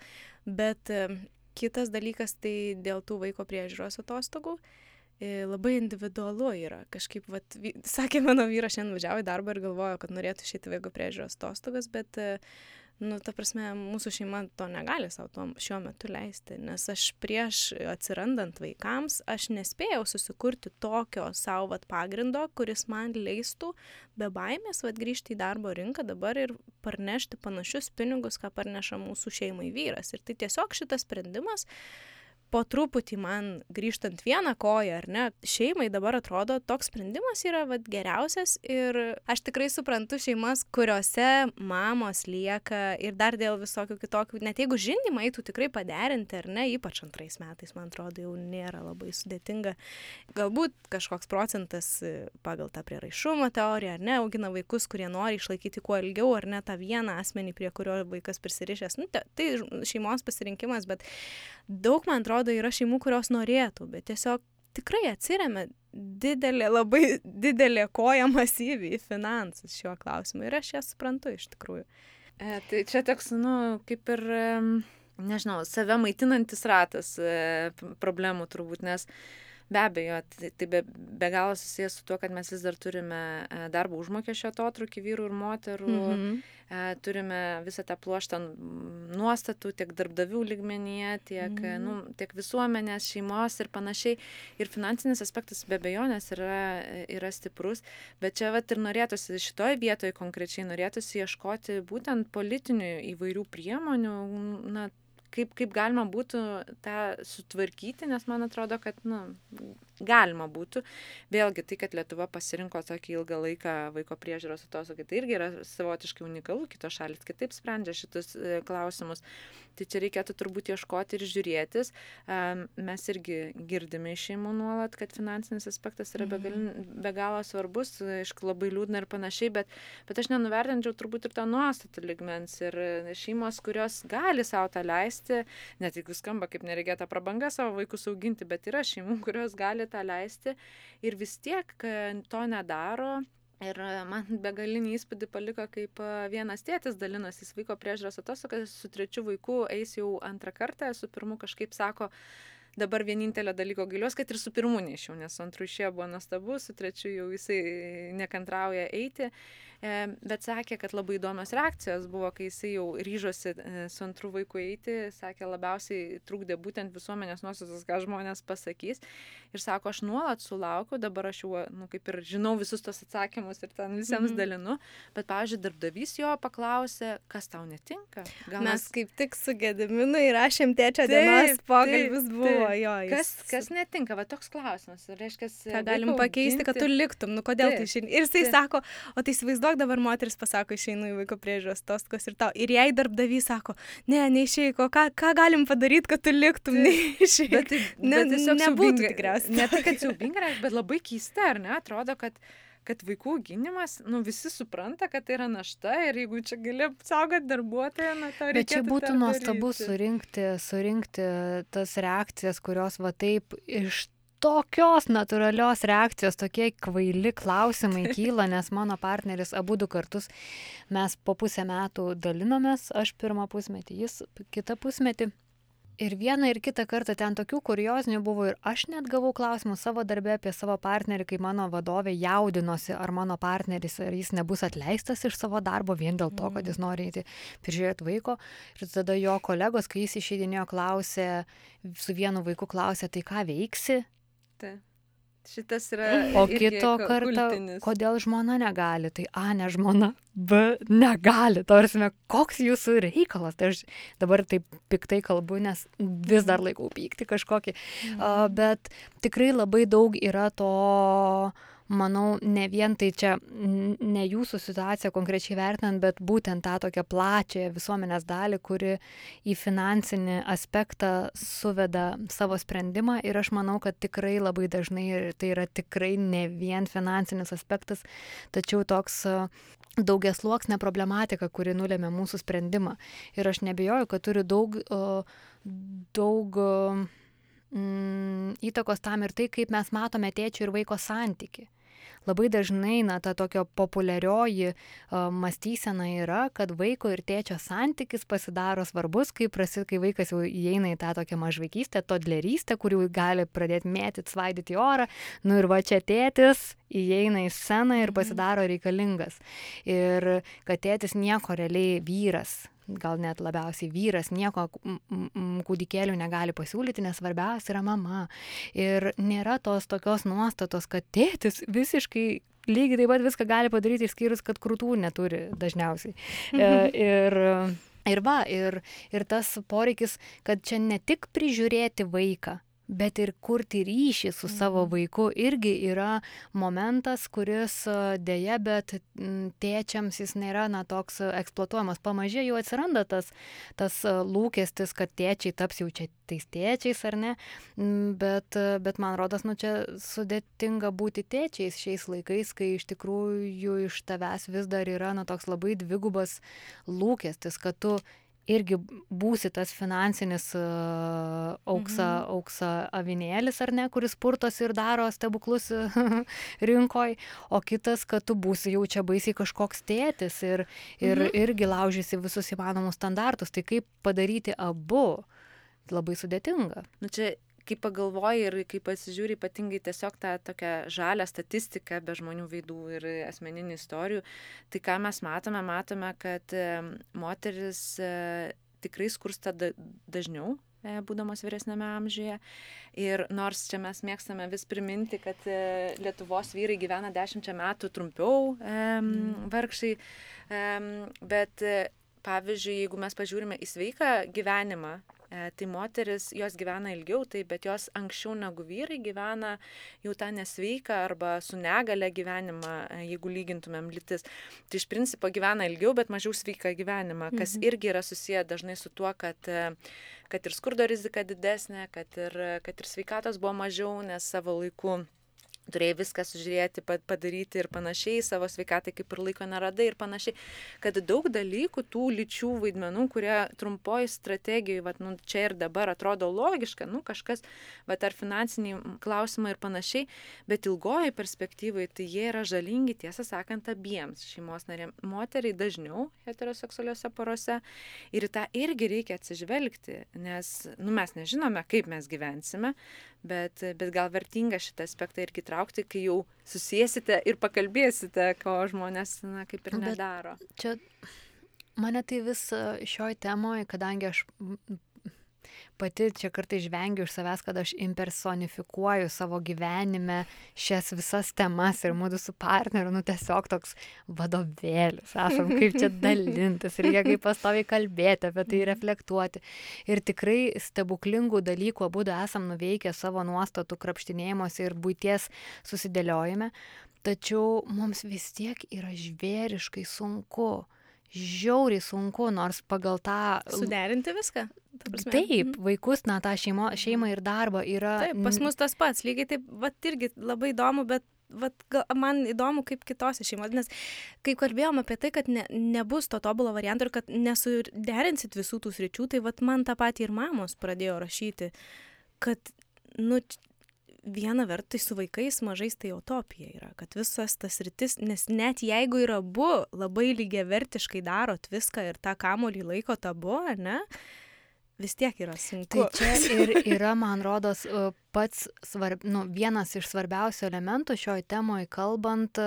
Bet kitas dalykas tai dėl tų vaiko priežiūros atostogų e, labai individualu yra. Kažkaip, vat, sakė mano vyras, šiandien važiavo į darbą ir galvojo, kad norėtų išėti vaiko priežiūros atostogas, bet uh, nu, ta prasme, mūsų šeima to negali savo šiuo metu leisti, nes aš prieš atsirandant vaikams, aš nespėjau susikurti tokio savo vat, pagrindo, kuris man leistų be baimės vat, grįžti į darbo rinką dabar ir parnešti panašius pinigus, ką parneša mūsų šeimai vyras. Ir tai tiesiog šitas sprendimas po truputį man grįžtant vieną koją, ar ne, šeimai dabar atrodo, toks sprendimas yra vat, geriausias ir aš tikrai suprantu šeimas, kuriuose mamos lieka ir dar dėl visokių kitokių, net jeigu žindimą eitų tikrai paderinti, ar ne, ypač antrais metais, man atrodo, jau nėra labai sudėtinga. Galbūt kažkoks procentas e, pagal tą prieraišumo teoriją, ar ne, augina vaikus, kurie nori išlaikyti kuo ilgiau, ar ne tą vieną asmenį, prie kurio vaikas prisirišęs. Nu, tai šeimos pasirinkimas, bet daug, man atrodo, yra šeimų, kurios norėtų, bet tiesiog tikrai atsiriame didelė, labai didelė koja masyvi į finansus šiuo klausimu ir aš ją suprantu iš tikrųjų. E, tai čia toks, nu, kaip ir, nežinau, save maitinantis ratas e, problemų turbūt, nes Be abejo, tai, tai be, be galo susijęs su tuo, kad mes vis dar turime e, darbo užmokesčio atotrukį vyrų ir moterų, mm -hmm. turime visą tą pluoštą nuostatų tiek darbdavių ligmenyje, tiek, mm -hmm. nu, tiek visuomenės, šeimos ir panašiai. Ir finansinis aspektas be bejonės yra, yra stiprus, bet čia vat ir norėtųsi šitoje vietoje konkrečiai norėtųsi ieškoti būtent politinių įvairių priemonių, na, kaip, kaip galima būtų tą sutvarkyti, nes man atrodo, kad, nu, galima būtų. Vėlgi tai, kad Lietuva pasirinko tokį ilgą laiką vaiko priežiūros atostogų, tai irgi yra savotiškai unikalu, kitos šalis kitaip sprendžia šitus e, klausimus. Tai čia reikėtų turbūt ieškoti ir žiūrėtis. Mes irgi girdime iš šeimų nuolat, kad finansinis aspektas yra be, gal, mhm. be galo svarbus, aišku, labai liūdna ir panašiai, bet, bet aš nenuvertinčiau turbūt ir tą nuostatą ligmens. Ir šeimos, kurios gali savo tą leisti, net jeigu skamba kaip nereikėta prabanga savo vaikus auginti, bet yra šeimų, kurios gali tą leisti ir vis tiek to nedaro. Ir man begalinį įspūdį paliko, kaip vienas tėtis dalinosi vaiko priežiūros atostogas, su trečiu vaiku eis jau antrą kartą, su pirmu kažkaip sako, dabar vienintelio dalyko gailiuosi, kad ir su pirmu nešiau, nes su antru išėjo buvo nuostabu, su trečiu jau jisai nekantrauja eiti. E, bet sakė, kad labai įdomios reakcijos buvo, kai jisai jau ryžosi e, su antru vaiku eiti, sakė, labiausiai trukdė būtent visuomenės nuostatas, ką žmonės pasakys. Ir sako, aš nuolat sulaukiu, dabar aš jau, nu, kaip ir žinau visus tos atsakymus ir ten visiems mm -hmm. dalinu, bet, pavyzdžiui, darbdavys jo paklausė, kas tau netinka. Gal mes, mes kaip tik su Gediminu įrašėm tėčio dienos pokalbis buvo taip. jo. Jis... Kas, kas netinka, va toks klausimas. Reiškia, ką galim pakeisti, kad tu liktum, nu kodėl taip. tai šiandien. Ir jisai taip. sako, o tai įsivaizduok, tiesiog dabar moteris pasako, išeinu į vaiko priežiūros atostogos ir tau. Ir jei darbdavys sako, ne, neišeik, o ką, ką galim padaryti, kad tu liktum, neišeik. Bet, tai, ne, bet tiesiog nebūtų tikriausiai. Ne tai, kad siaubinga, bet labai keista, ar ne? Atrodo, kad kad vaikų auginimas, nu, visi supranta, kad tai yra našta ir jeigu čia gali apsaugoti darbuotoją, na, to reikia. Bet čia būtų nuostabu surinkti, surinkti tas reakcijas, kurios va taip iš tokios natūralios reakcijos, tokie kvaili klausimai kyla, nes mano partneris abu du kartus mes po pusę metų dalinomės, aš pirmą pusmetį, jis kitą pusmetį. Ir vieną ir kitą kartą ten tokių kuriozinių buvo ir aš net gavau klausimų savo darbę apie savo partnerį, kai mano vadovė jaudinosi, ar mano partneris, ar jis nebus atleistas iš savo darbo vien dėl to, kad jis mm. nori eiti prižiūrėti vaiko. Ir tada jo kolegos, kai jis išeidinėjo, klausė, su vienu vaiku klausė, tai ką veiksi? Tai. Šitas yra. O kito karto, kodėl žmona negali, tai A ne žmona, B negali. Tarsime, koks jūsų reikalas. Tai aš dabar taip piktai kalbu, nes vis dar laikau pykti kažkokį. Mhm. Uh, bet tikrai labai daug yra to uh, manau, ne vien tai čia ne jūsų situacija konkrečiai vertinant, bet būtent tą tokią plačią visuomenės dalį, kuri į finansinį aspektą suveda savo sprendimą ir aš manau, kad tikrai labai dažnai tai yra tikrai ne vien finansinis aspektas, tačiau toks daugias luoksnė problematika, kuri nulėmė mūsų sprendimą. Ir aš nebejoju, kad turi daug o, daug mm, įtakos tam ir tai, kaip mes matome tėčio ir vaiko santyki labai dažnai, na, ta tokia populiarioji mąstysena yra, kad vaiko ir tėčio santykis pasidaro svarbus, kai, prasi, kai vaikas jau įeina į tą tokią mažvaikystę, todlerystę, kur jau gali pradėti mėtyti, svaidyti orą, nu ir va čia tėtis įeina į sceną ir pasidaro reikalingas. Ir kad tėtis nieko realiai vyras gal net labiausiai vyras nieko kūdikėlių negali pasiūlyti, nes svarbiausia yra mama. Ir nėra tos tokios nuostatos, kad tėtis visiškai lygiai taip pat viską gali padaryti, išskyrus, kad krūtų neturi dažniausiai. E, mhm. Ir, ir va, ir, ir tas poreikis, kad čia ne tik prižiūrėti vaiką, bet ir kurti ryšį su savo mhm. vaiku irgi yra momentas, kuris dėja, bet tėčiams jis nėra na, toks eksploatuojamas. Pamažė jau atsiranda tas, tas lūkestis, kad tėčiai taps jau čia tais tėčiais ar ne, bet, bet man rodos, nu čia sudėtinga būti tėčiais šiais laikais, kai iš tikrųjų iš tavęs vis dar yra na, toks labai dvigubas lūkestis, kad tu irgi būsi tas finansinis uh, auksa, mhm. auksa avinėlis ar ne, kuris purtosi ir daro stebuklus rinkoj, o kitas, kad tu būsi jau čia baisiai kažkoks tėtis ir, ir mhm. irgi laužysi visus įmanomus standartus. Tai kaip padaryti abu? Labai sudėtinga. Nu, čia kai pagalvoji ir kai pasižiūri ypatingai tiesiog tą tokią žalę statistiką be žmonių veidų ir asmeninių istorijų, tai ką mes matome, matome, kad moteris e, tikrai skursta dažniau e, būdamos vyresnėme amžiuje. Ir nors čia mes mėgstame vis priminti, kad e, Lietuvos vyrai gyvena dešimčia metų trumpiau mm. vargšai, bet pavyzdžiui, jeigu mes pažiūrime į sveiką gyvenimą, tai moteris, jos gyvena ilgiau, tai bet jos anksčiau negu vyrai gyvena jau tą nesveiką arba su negale gyvenimą, e, jeigu lygintumėm lytis. Tai iš principo gyvena ilgiau, bet mažiau sveiką gyvenimą, kas mhm. irgi yra susiję dažnai su tuo, kad e, kad ir skurdo rizika didesnė, kad ir, kad ir sveikatos buvo mažiau, nes savo laiku turėjai viską sužiūrėti, padaryti ir panašiai, savo sveikatai kaip ir laiko neradai ir panašiai, kad daug dalykų, tų lyčių vaidmenų, kurie trumpoji strategijai, vat, nu, čia ir dabar atrodo logiška, nu, kažkas, vat, ar finansiniai klausimai ir panašiai, bet ilgoji perspektyvai tai jie yra žalingi, tiesą sakant, abiems šeimos narėms. Moteriai dažniau heteroseksualiuose porose ir tą irgi reikia atsižvelgti, nes, nu, mes nežinome, kaip mes gyvensime, bet, bet gal vertinga šitą aspektą irgi traukti, kai jau susėsite ir pakalbėsite, ko žmonės, na, kaip ir nedaro. Bet čia mane tai vis šioj temoje, kadangi aš pati čia kartai žvengiu iš savęs, kad aš impersonifikuoju savo gyvenime šias visas temas ir mūsų su partneriu, nu tiesiog toks vadovėlis, esam kaip čia dalintis, reikia kaip pastoviai kalbėti apie tai, reflektuoti. Ir tikrai stebuklingų dalykų abu esam nuveikę savo nuostatų krapštinėjimuose ir būties susidėliojime, tačiau mums vis tiek yra žvėriškai sunku žiauriai sunku, nors pagal tą... Suderinti viską. Taip, mhm. vaikus, na, tą šeimo, šeimą ir darbą yra. Taip, pas mus tas pats, lygiai taip, va, irgi labai įdomu, bet vat, gal, man įdomu, kaip kitose šeimose, nes kai kalbėjom apie tai, kad ne, nebus to tobulo varianto ir kad nesuderinsit visų tų sričių, tai vat, man tą patį ir mamos pradėjo rašyti, kad, nu, viena vertus su vaikais mažais tai utopija yra, kad visas tas rytis, nes net jeigu yra abu labai lygiavertiškai darot viską ir tą kamolį laiko tabu, ne, vis tiek yra sunku. Tai čia ir yra, man rodos, pats svarb, nu, vienas iš svarbiausių elementų šioj temoje kalbant,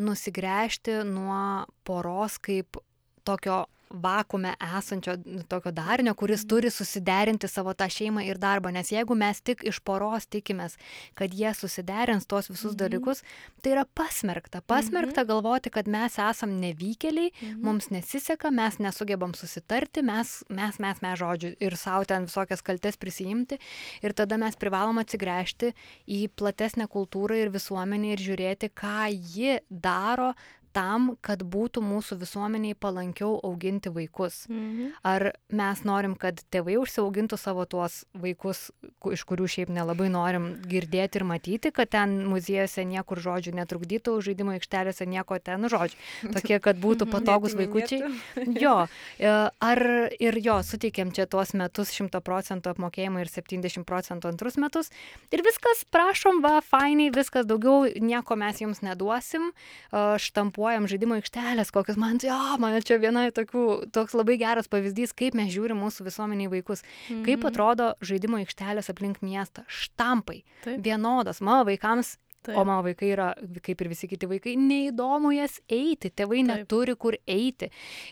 nusigręžti nuo poros kaip tokio vakume esančio tokio darinio, kuris turi susiderinti savo tą šeimą ir darbą. Nes jeigu mes tik iš poros tikimės, kad jie susiderins tuos visus mhm. dalykus, tai yra pasmerkta. Pasmerkta mhm. galvoti, kad mes esam nevykėliai, mhm. mums nesiseka, mes nesugebam susitarti, mes, mes, mes, mes žodžiu, ir savo ten visokias kaltes prisijimti. Ir tada mes privalom atsigręžti į platesnę kultūrą ir visuomenę ir žiūrėti, ką ji daro tam, kad būtų mūsų visuomeniai palankiau auginti vaikus. Mhm. Ar mes norim, kad tėvai užsiaugintų savo tuos vaikus, ku- iš kurių šiaip nelabai norim girdėti ir matyti, kad ten muziejose niekur žodžių netrukdytų, žaidimo aikštelėse nieko ten, nu, žodžiu, tokie, kad būtų patogus vaikučiai. Jo, e, ar ir jo, suteikėm čia tuos metus 100 procentų apmokėjimą ir 70 procentų antrus metus. Ir viskas, prašom, va, fainiai, viskas, daugiau nieko mes jums neduosim, e, štampuojam žaidimo aikštelės, kokius man, jo, man čia viena tokių, toks labai geras pavyzdys, kaip mes žiūrim mūsų visuomeniai vaikus. Mhm. Kaip atrodo žaidimo aikštelės aplink miestą? Štampai. Taip. Vienodas. Mano vaikams Taip. O mano vaikai yra, kaip ir visi kiti vaikai, neįdomu jas eiti, tėvai Taip. neturi kur eiti.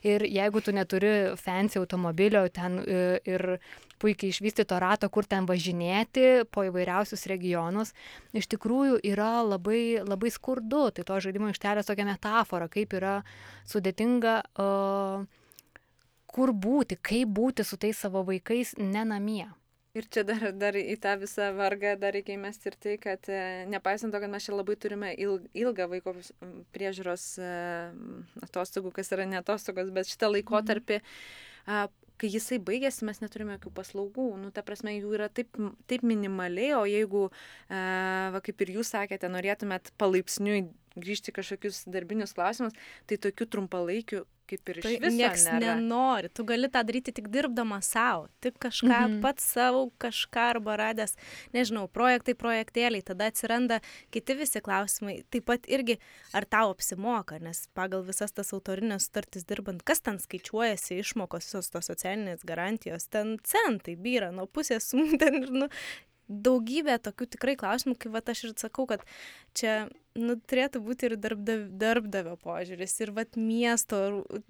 Ir jeigu tu neturi fancy automobilio ten e, ir puikiai išvystyto rato, kur ten važinėti po įvairiausius regionus, iš tikrųjų yra labai, labai skurdu. Tai to žaidimo aikštelės tokia metafora, kaip yra sudėtinga, uh, kur būti, kaip būti su tais savo vaikais ne namie. Ir čia dar, dar į tą visą vargą dar reikia įmesti ir tai, kad e, nepaisant to, kad mes čia labai turime il, ilgą vaiko priežiūros e, atostogų, kas yra ne atostogos, bet šitą laikotarpį, a, kai jisai baigėsi, mes neturime jokių paslaugų. Nu, ta prasme, jų yra taip, taip minimaliai, o jeigu, e, va, kaip ir jūs sakėte, norėtumėt palaipsniui grįžti kažkokius darbinius klausimus, tai tokių trumpalaikių kaip ir iš Tai viso nėra. nenori. Tu gali tą daryti tik dirbdama savo. Tik kažką Mhm. mhm. pats savo, kažką arba radęs, nežinau, projektai, projektėliai. Tada atsiranda kiti visi klausimai. Taip pat irgi, ar tau apsimoka, nes pagal visas tas autorinės sutartis dirbant, kas ten skaičiuojasi, išmokos, visos tos socialinės garantijos, ten centai byra nuo pusės ten ir, nu, daugybė tokių tikrai klausimų, kai va aš ir sakau, kad čia nu, turėtų būti ir darbdav, darbdavio požiūris, ir va miesto, ur-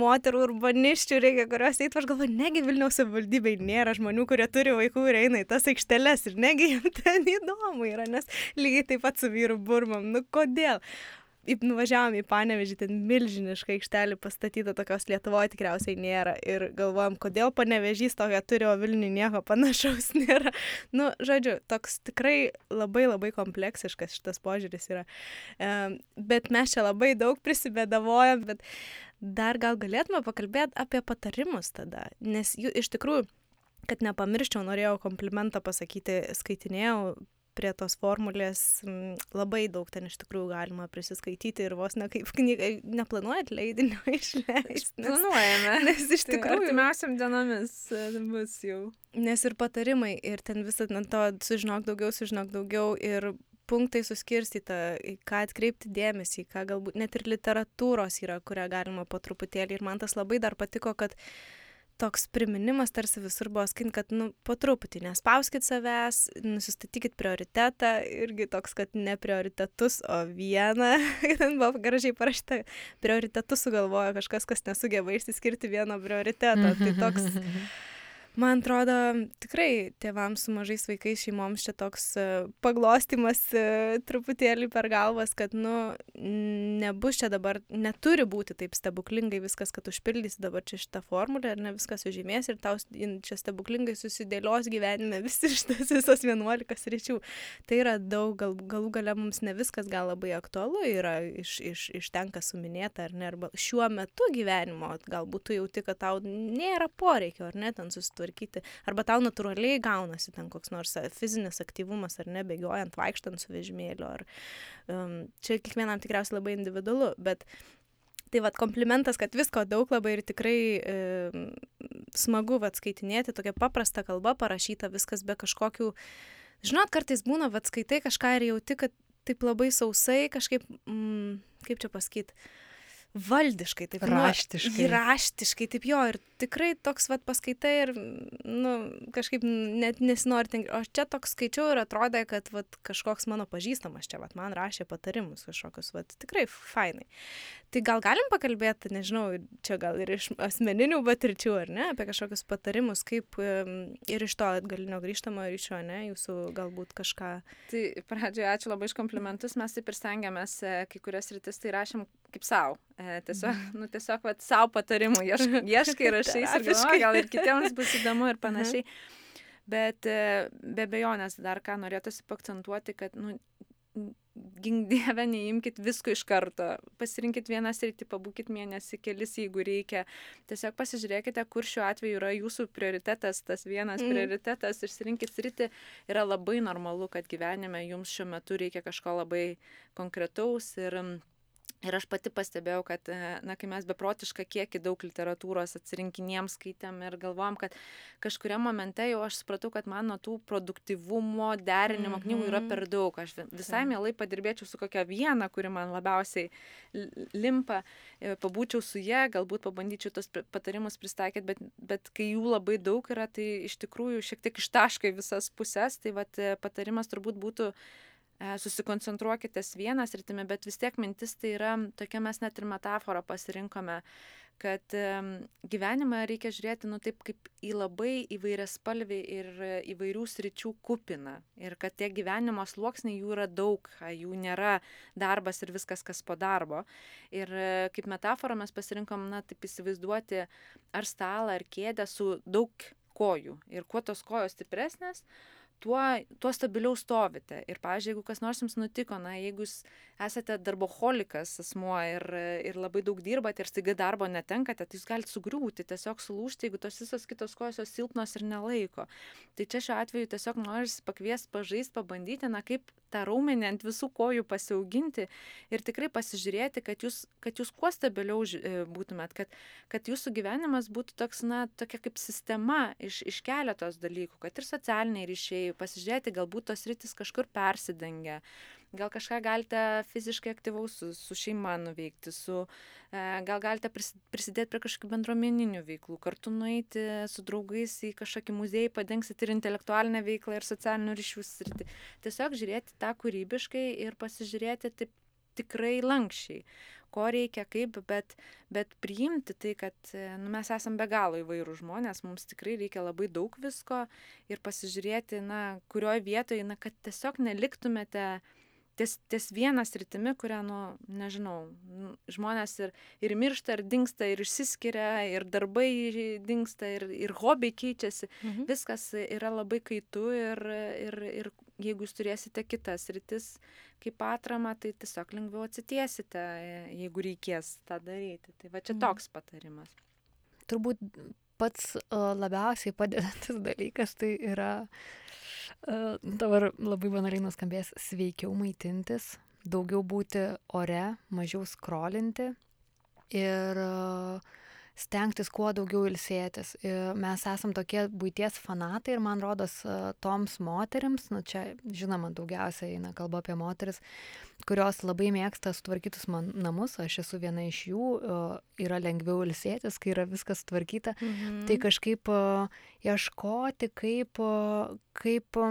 moterų urbaniščių reikia, kurios eitų, aš galvoju, negi Vilniaus savivaldybei nėra žmonių, kurie turi vaikų ir eina į tas aikšteles, ir negi jiems ten įdomu yra, nes lygiai taip pat su vyru burmam, nu kodėl? Nuvažiavom į Panevežį, ten milžiniška aikštelė pastatyta, tokios Lietuvoje tikriausiai nėra. Ir galvojam, kodėl Panevežys tokia turi, o Vilniui nieko panašaus nėra. Nu, žodžiu, toks tikrai labai labai kompleksiškas šitas požiūris yra. Bet mes čia labai daug prisibėdavojam, bet dar gal galėtume pakalbėti apie patarimus tada. Nes jų iš tikrųjų, kad nepamirščiau, norėjau komplimentą pasakyti, skaitinėjau prie tos formulės labai daug ten iš tikrųjų galima prisiskaityti ir vos ne kaip knyga, neplanuojat leidinio išleisti. Planuojame. nes iš Tai tikrųjų artimiausiam dienomis e, bus jau. Nes ir patarimai, ir ten visą ant to sužinok daugiau, sužinok daugiau, ir punktai suskirstyta, į ką atkreipti dėmesį, ką galbūt net ir literatūros yra, kurią galima po truputėlį. Ir man tas labai dar patiko, kad toks priminimas tarsi visur buvo skint, kad, nu, po truputį nespauskit savęs, nusistatykit prioritetą, irgi toks, kad ne prioritetus, o vieną. ten buvo gražiai parašyta, prioritetus sugalvojo kažkas, kas nesugeba išsiskirti vieno prioriteto. Tai toks Man atrodo, tikrai tėvams su mažais vaikais šeimoms čia toks e, paglostimas e, truputėlį per galvas, kad, nu, nebus čia dabar, neturi būti taip stebuklingai viskas, kad užpildysi dabar čia šitą formulę ir ne viskas sužymės ir tau čia stebuklingai susidėlios gyvenime visi šitas visas 11 ryčių. Tai yra daug, gal, galų gale mums ne viskas gal labai aktualu yra iš, iš, iš tenka suminėta, ar ne, arba šiuo metu gyvenimo, galbūt tu jauti, kad tau nėra poreikio, ar ne, ten susitvarkyti, arba tau natūraliai gaunasi ten koks nors a, fizinis aktyvumas, ar ne, bėgiojant, vaikštant su vežimėliu, ar um, čia kiekvienam tikriausiai labai individualu, bet Tai vad komplimentas, kad visko daug labai ir tikrai e, smagu vad skaitinėti, tokia paprasta kalba parašyta, viskas be kažkokių, žinot, kartais būna, vad skaitai kažką ir jauti, kad taip labai sausai, kažkaip, mm, kaip čia pasakyti, valdiškai, taip nu, Raštiškai. Raštiškai, taip jo, ir tikrai toks vad paskaitai ir, nu, kažkaip net nesinori ten, o čia toks skaičiau ir atrodė, kad vad kažkoks mano pažįstamas čia, vad man rašė patarimus kažkokius, vad tikrai fainai. Tai gal galim pakalbėti, nežinau, čia gal ir iš asmeninių patirčių, ar ne, apie kažkokius patarimus, kaip ir iš to atgalinio grįžtamo ryšio, ne, jūsų galbūt kažką. Tai pradžioje ačiū labai iš komplimentus, mes taip ir stengiamės, e, kai kurias rytis tai rašėm kaip savo. Tiesiog, nu, tiesiog vat, savo patarimų ieškai, ieškai rašai, ir galvoji, gal ir kitiems bus įdomu ir panašiai. Bet e, be bejonės dar ką norėtųsi pakcentuoti, kad nu, gink dieve, neimkit visko iš karto. Pasirinkit vieną sritį, pabūkit mėnesį, kelis, jeigu reikia. Tiesiog pasižiūrėkite, kur šiuo atveju yra jūsų prioritetas, tas vienas mm. prioritetas, išsirinkit sritį. Yra labai normalu, kad gyvenime jums šiuo metu reikia kažko labai konkretaus ir Ir aš pati pastebėjau, kad, e, na, kai mes beprotišką kiekį daug literatūros atsirinkinėm, skaitėm ir galvojom, kad kažkuriam momente jau aš supratau, kad man nuo tų produktivumo, derinimo knygų yra per daug. Aš visai mielai padirbėčiau su kokia viena, kuri man labiausiai limpa, e, pabūčiau su jie, galbūt pabandyčiau tos patarimus pristaikyti, bet, bet kai jų labai daug yra, tai iš tikrųjų šiek tiek ištaškai visas pusės, tai vat, e, patarimas turbūt būtų susikoncentruokit ties vieną sritimi, bet vis tiek mintis tai yra, tokia mes net ir metaforą pasirinkome, kad gyvenimą reikia žiūrėti, nu taip kaip į labai įvairias spalvį ir įvairių sričių kupiną. Ir kad tie gyvenimo sluoksniai jų yra daug, jų nėra darbas ir viskas, kas po darbo. Ir e, kaip metaforą mes pasirinkom, na taip įsivaizduoti ar stalą, ar kėdę su daug kojų. Ir kuo tos kojos stipresnės, tuo, tuo stabiliau stovite. Ir, pavyzdžiui, jeigu kas nors jums nutiko, na, jeigu jūs esate darboholikas asmuo ir, ir labai daug dirbate ir staiga darbo netenkate, tai jūs galite sugriūti, tiesiog sulūšti, jeigu tos visos kitos kojos jos silpnos ir nelaiko. Tai čia šiuo atveju tiesiog norisi pakviesti, pažaisti, pabandyti, na, kaip tą raumenį ant visų kojų pasiauginti ir tikrai pasižiūrėti, kad jūs, kad jūs kuo stabiliau e, būtumėt, kad, kad jūsų gyvenimas būtų toks, na, tokia kaip sistema iš, iš keletos dalykų, kad ir socialiniai ryšiai, pasižiūrėti, galbūt tos rytis kažkur persidengia, gal kažką galite fiziškai aktyvaus su, su šeima nuveikti, su, e, gal galite prisidėti prie kažkokių bendruomeninių veiklų, kartu nueiti su draugais į kažkokį muziejų, padengsit ir intelektualinę veiklą, ir socialinių ryšių sritį. Tiesiog žiūrėti tą kūrybiškai ir pasižiūrėti taip tikrai lankščiai ko reikia, kaip, bet, bet priimti tai, kad nu, mes esame be galo įvairių žmonės, mums tikrai reikia labai daug visko ir pasižiūrėti, na, kurioje vietoje, na, kad tiesiog neliktumėte ties, ties vieną sritimi, kurią, nu, nežinau, nu, žmonės ir, ir miršta, ir dinksta, ir išsiskiria, ir darbai dinksta, ir, ir hobiai keičiasi. Mhm. Viskas yra labai kaitu ir, ir, ir jeigu jūs turėsite kitas rytis kaip atramą, tai tiesiog lengviau atsitiesite, jeigu reikės tą daryti. Tai va čia mhm. toks patarimas. Turbūt pats labiausiai padedantis dalykas tai yra Dabar labai banaliai nuskambės sveikiau maitintis, daugiau būti ore, mažiau skrolinti ir uh, stengtis kuo daugiau ilsėtis. Mes esam tokie būties fanatai ir man rodos toms moterims, nu čia žinoma daugiausiai eina kalba apie moteris, kurios labai mėgsta sutvarkytus man namus, aš esu viena iš jų, yra lengviau ilsėtis, kai yra viskas tvarkyta, mhm. tai kažkaip ieškoti, kaip, kaip,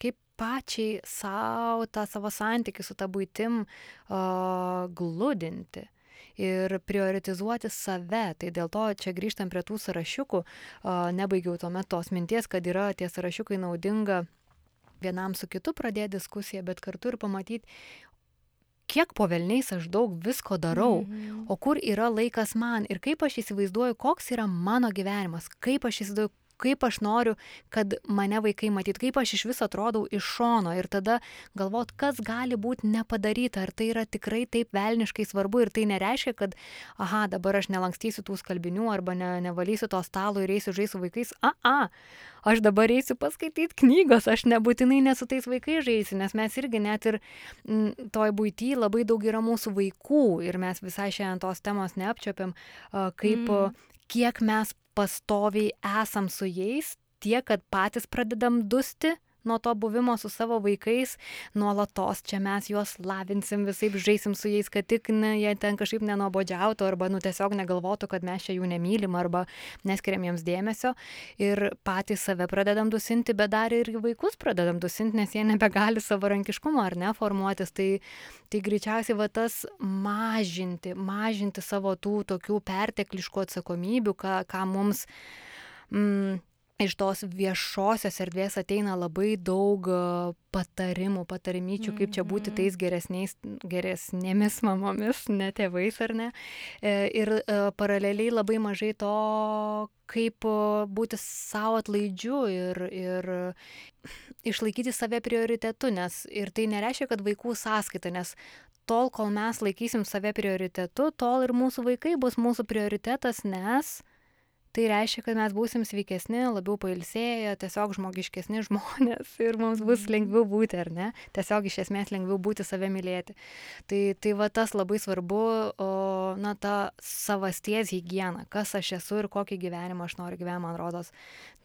kaip pačiai savo tą savo santykių su tą būtim uh, glūdinti ir prioritizuoti save. Tai dėl to čia grįžtam prie tų sąrašiukų, nebaigiau tuomet tos minties, kad yra tie sąrašiukai naudinga vienam su kitu pradėti diskusiją, bet kartu ir pamatyti, kiek po velniais aš daug visko darau, -hmm. o kur yra laikas man ir kaip aš įsivaizduoju, koks yra mano gyvenimas, kaip aš įsivaizduoju, kaip aš noriu, kad mane vaikai matyt, kaip aš iš viso atrodau iš šono ir tada galvot, kas gali būti nepadaryta, ar tai yra tikrai taip velniškai svarbu ir tai nereiškia, kad, aha, dabar aš nelankstysiu tų skalbinių arba ne, nevalysiu to stalo ir eisiu žaisti su vaikais, a, a, aš dabar eisiu paskaityti knygos, aš nebūtinai nesu tais vaikais žaisiu, nes mes irgi net ir m, toj būty labai daug yra mūsų vaikų ir mes visai šiandien tos temos neapčiopiam, kaip mm. Kiek mes pastoviai esam su jais, tiek, kad patys pradedam dusti nuo to buvimo su savo vaikais, nuolatos čia mes juos lavinsim, visai žaisim su jais, kad tik ne, jie ten kažkaip nenobodžiautų arba nu tiesiog negalvotų, kad mes čia jų nemylim arba neskiriam jiems dėmesio ir patys save pradedam dusinti, bet dar ir vaikus pradedam dusinti, nes jie nebegali savarankiškumo ar ne formuotis. Tai, tai greičiausiai va tas mažinti, mažinti savo tų tokių pertekliškų atsakomybių, ką, ką mums mm, iš tos viešosios erdvės ateina labai daug e, patarimų, patarimyčių, kaip čia būti tais geresniais, geresnėmis mamomis, ne tėvais ar ne. E, ir e, paraleliai labai mažai to, kaip būti savo atlaidžiu ir, ir išlaikyti save prioritetu, nes ir tai nereiškia, kad vaikų sąskaita, nes tol, kol mes laikysim save prioritetu, tol ir mūsų vaikai bus mūsų prioritetas, nes tai reiškia, kad mes būsim sveikesni, labiau pailsėję, tiesiog žmogiškesni žmonės ir mums bus mhm. lengviau būti, ar ne? Tiesiog iš esmės lengviau būti save mylėti. Tai, tai va tas labai svarbu, o, na, ta savasties hygiena, kas aš esu ir kokį gyvenimą aš noriu gyventi, man rodos,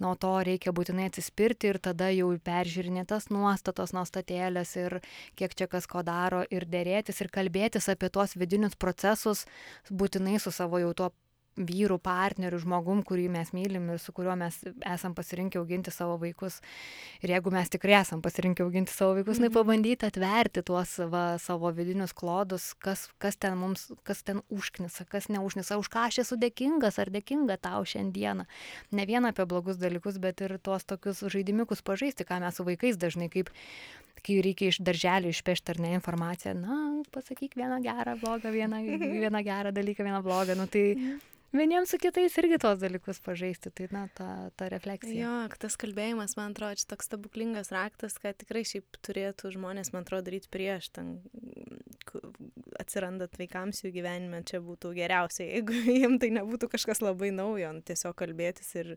nuo to reikia būtinai atsispirti ir tada jau peržiūrinėtas nuostatos, nuostatėlės ir kiek čia kas ko daro ir dėrėtis ir kalbėtis apie tuos vidinius procesus būtinai su savo jau tuo vyru, partneriu, žmogum, kurį mes mylim ir su kuriuo mes esam pasirinkę auginti savo vaikus. Ir jeigu mes tikrai esam pasirinkę auginti savo vaikus, mm -hmm. tai pabandyti atverti tuos va, savo vidinius klodus, kas, kas ten mums, kas ten užknisa, kas neužknisa, už ką aš esu dėkingas ar dėkinga tau šiandieną. Ne vien apie blogus dalykus, bet ir tuos tokius žaidimiukus pažaisti, ką mes su vaikais dažnai kaip kai reikia iš darželio išpešti ar ne informaciją, na, pasakyk vieną gerą, blogą, vieną, vieną gerą dalyką, vieną blogą, nu tai mhm vieniems su kitais irgi tuos dalykus pažaisti, tai na, ta, ta refleksija. Jo, tas kalbėjimas, man atrodo, čia toks stebuklingas raktas, kad tikrai šiaip turėtų žmonės, man atrodo, daryti prieš, ten atsirandat vaikams jų gyvenime, čia būtų geriausia, jeigu jiems tai nebūtų kažkas labai naujo, nu, tiesiog kalbėtis ir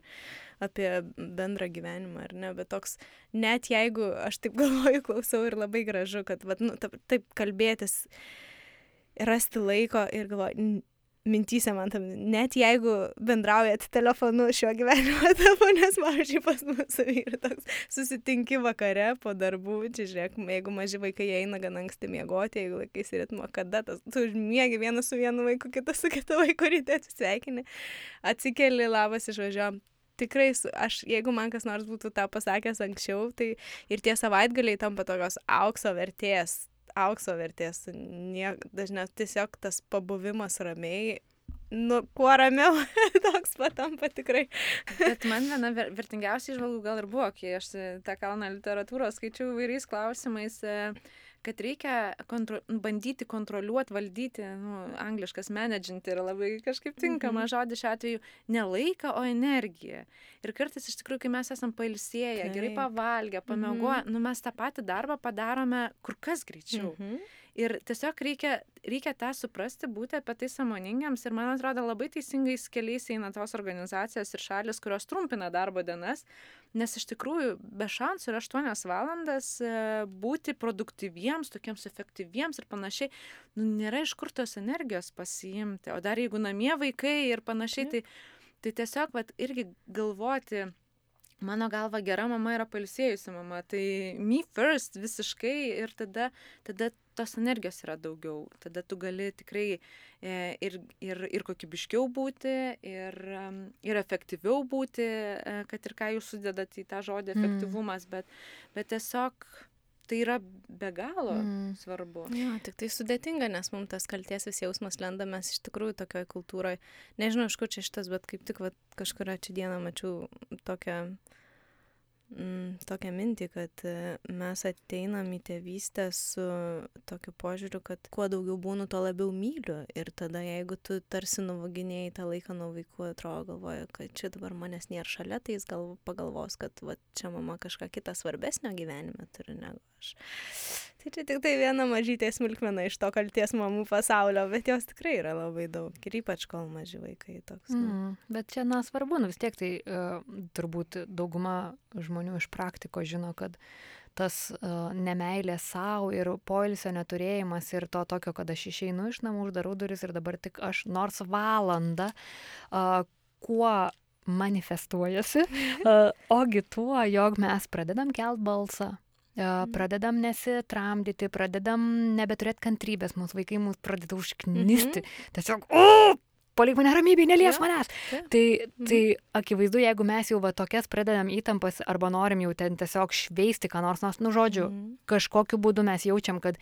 apie bendrą gyvenimą, ar ne, bet toks, net jeigu aš taip galvoju, klausau ir labai gražu, kad, vat, nu, taip kalbėtis, rasti laiko ir galvoju, mintyse man tam, net jeigu bendraujat telefonu šiuo gyvenimo etapu, nes, pavyzdžiui, pas mūsų vyrai toks susitinki vakare po darbų, čia žiūrėk, jeigu maži vaikai eina gan anksti miegoti, jeigu laikais ritmo, kada tas, tu užmiegi vienas su vienu vaiku, kitas su kitu vaiku ryte atsisveikini, atsikeli, labas išvažiuojam. Tikrai, aš, jeigu man kas nors būtų tą pasakęs anksčiau, tai ir tie savaitgaliai tampa tokios aukso vertės, aukso vertės. Nie, dažniausiai tiesiog tas pabuvimas ramiai, nu, kuo ramiau, toks patampa tikrai. Bet man viena ver, vertingiausia išvalgų gal ir buvo, kai aš tą kalną literatūros skaičiau įvairiais klausimais. E, kad reikia kontro, bandyti kontroliuoti, valdyti, nu, angliškas managing yra labai kažkaip tinkama mhm. žodis šiuo atveju, ne laiką, o energiją. Ir kartais iš tikrųjų, kai mes esam pailsėję, gerai pavalgę, pamiegoję, mhm. nu, mes tą patį darbą padarome kur kas greičiau. Ir tiesiog reikia, reikia tą suprasti, būti apie tai samoningiams. Ir man atrodo, labai teisingais keliais eina tos organizacijos ir šalis, kurios trumpina darbo dienas, nes iš tikrųjų be šansų yra 8 valandas e, būti produktyviems, tokiems efektyviems ir panašiai. Nu, nėra iš kur tos energijos pasiimti. O dar jeigu namie vaikai ir panašiai, tai, tai tiesiog vat, irgi galvoti mano galva gera mama yra pailsėjusi mama, tai me first visiškai ir tada, tada tos energijos yra daugiau, tada tu gali tikrai e, ir, ir, ir kokybiškiau būti, ir, ir efektyviau būti, e, kad ir ką jūs sudedat į tą žodį mm. efektyvumas, mm. bet, bet tiesiog tai yra be galo mm. svarbu. Jo, tik tai sudėtinga, nes mums tas kalties vis jausmas lenda, mes iš tikrųjų tokioje kultūroje, nežinau, iš kur čia šitas, bet kaip tik va, kažkuria čia dieną mačiau tokią tokią mintį, kad e, mes ateinam į tėvystę su tokiu požiūriu, kad kuo daugiau būnu, tuo labiau myliu. Ir tada, jeigu tu tarsi nuvaginėjai tą laiką nuo vaikų, atrodo, galvoja, kad čia dabar manęs nėra šalia, tai jis gal pagalvos, kad va, čia mama kažką kitą svarbesnio gyvenime turi negu aš. Tai čia tik tai viena mažytė smulkmena iš to kalties mamų pasaulio, bet jos tikrai yra labai daug. Ir ypač kol maži vaikai toks. Nu. Mm, bet čia, na, svarbu, nu vis tiek tai uh, turbūt dauguma žmonių iš praktiko žino, kad tas uh, nemailė savo ir poilsio neturėjimas ir to tokio, kad aš išeinu iš namų, uždarau duris ir dabar tik aš nors valandą, uh, kuo manifestuojasi, uh, ogi tuo, jog mes pradedam kelt balsą. Pradedam nesitramdyti, pradedam nebeturėti kantrybės, mūsų vaikai mūsų pradeda užknisti. Mhm. Tiesiog, o, palik mane ramybėje, nelies ja. manęs. Ja. Tai, mhm. tai akivaizdu, jeigu mes jau va tokias pradedam įtampas arba norim jau ten tiesiog šveisti, ką nors, nors, nu žodžiu, mhm. kažkokiu būdu mes jaučiam, kad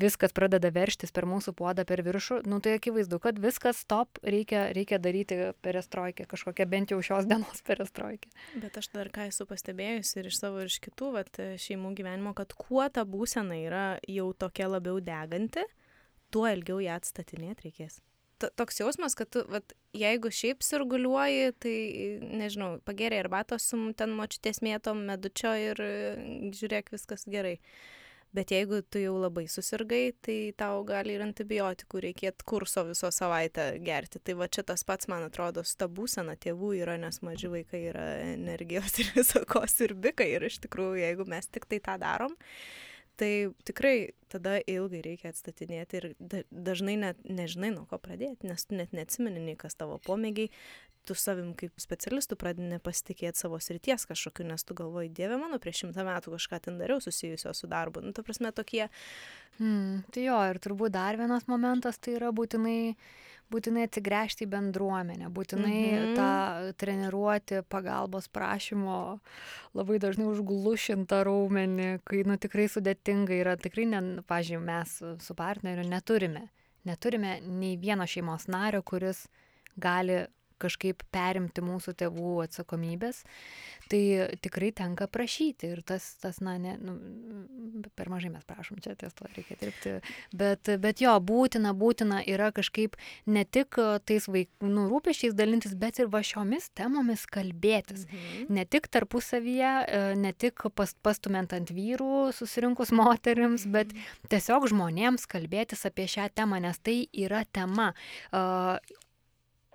viskas pradeda verštis per mūsų puodą per viršų, nu tai akivaizdu, kad viskas stop, reikia, reikia daryti perestroikę, kažkokią bent jau šios dienos perestroikę. Bet aš dar ką esu pastebėjusi ir iš savo ir iš kitų vat, šeimų gyvenimo, kad kuo ta būsena yra jau tokia labiau deganti, tuo ilgiau ją atstatinėti reikės toks jausmas, kad tu, vat, jeigu šiaip sirguliuoji, tai, nežinau, pageriai arbatos su ten močiutės mėtom, medučio ir žiūrėk, viskas gerai. Bet jeigu tu jau labai susirgai, tai tau gali ir antibiotikų reikėti kurso viso savaitę gerti. Tai va čia tas pats, man atrodo, ta būsena tėvų yra, nes maži vaikai yra energijos ir visoko sirbikai. Ir iš tikrųjų, jeigu mes tik tai tą darom, tai tikrai tada ilgai reikia atstatinėti ir dažnai net nežinai, nuo ko pradėti, nes tu net neatsimeni nei kas tavo pomėgiai, tu savim kaip specialistų pradedi nepasitikėti savo srities kažkokiu, nes tu galvoji, Dieve mano, prieš šimtą metų kažką ten dariau susijusio su darbu. Nu, ta prasme, tokie. Hmm, tai jo, ir turbūt dar vienas momentas tai yra būtinai būtinai atsigręžti į bendruomenę, būtinai mhm. tą treniruoti pagalbos prašymo labai dažnai užglušintą raumenį, kai nu, tikrai sudėtinga yra, tikrai, ne, pažiūrėjau, mes su partneriu neturime, neturime nei vieno šeimos nario, kuris gali kažkaip perimti mūsų tėvų atsakomybės, tai tikrai tenka prašyti ir tas, tas na, ne, nu, per mažai mes prašom, čia ties to reikia dirbti, bet, bet jo, būtina, būtina yra kažkaip ne tik tais vaikų nu, rūpešiais dalintis, bet ir va šiomis temomis kalbėtis. Mhm. Ne tik tarpusavyje, e, ne tik pas, pastumint ant vyrų susirinkus moteriams, mhm. bet tiesiog žmonėms kalbėtis apie šią temą, nes tai yra tema.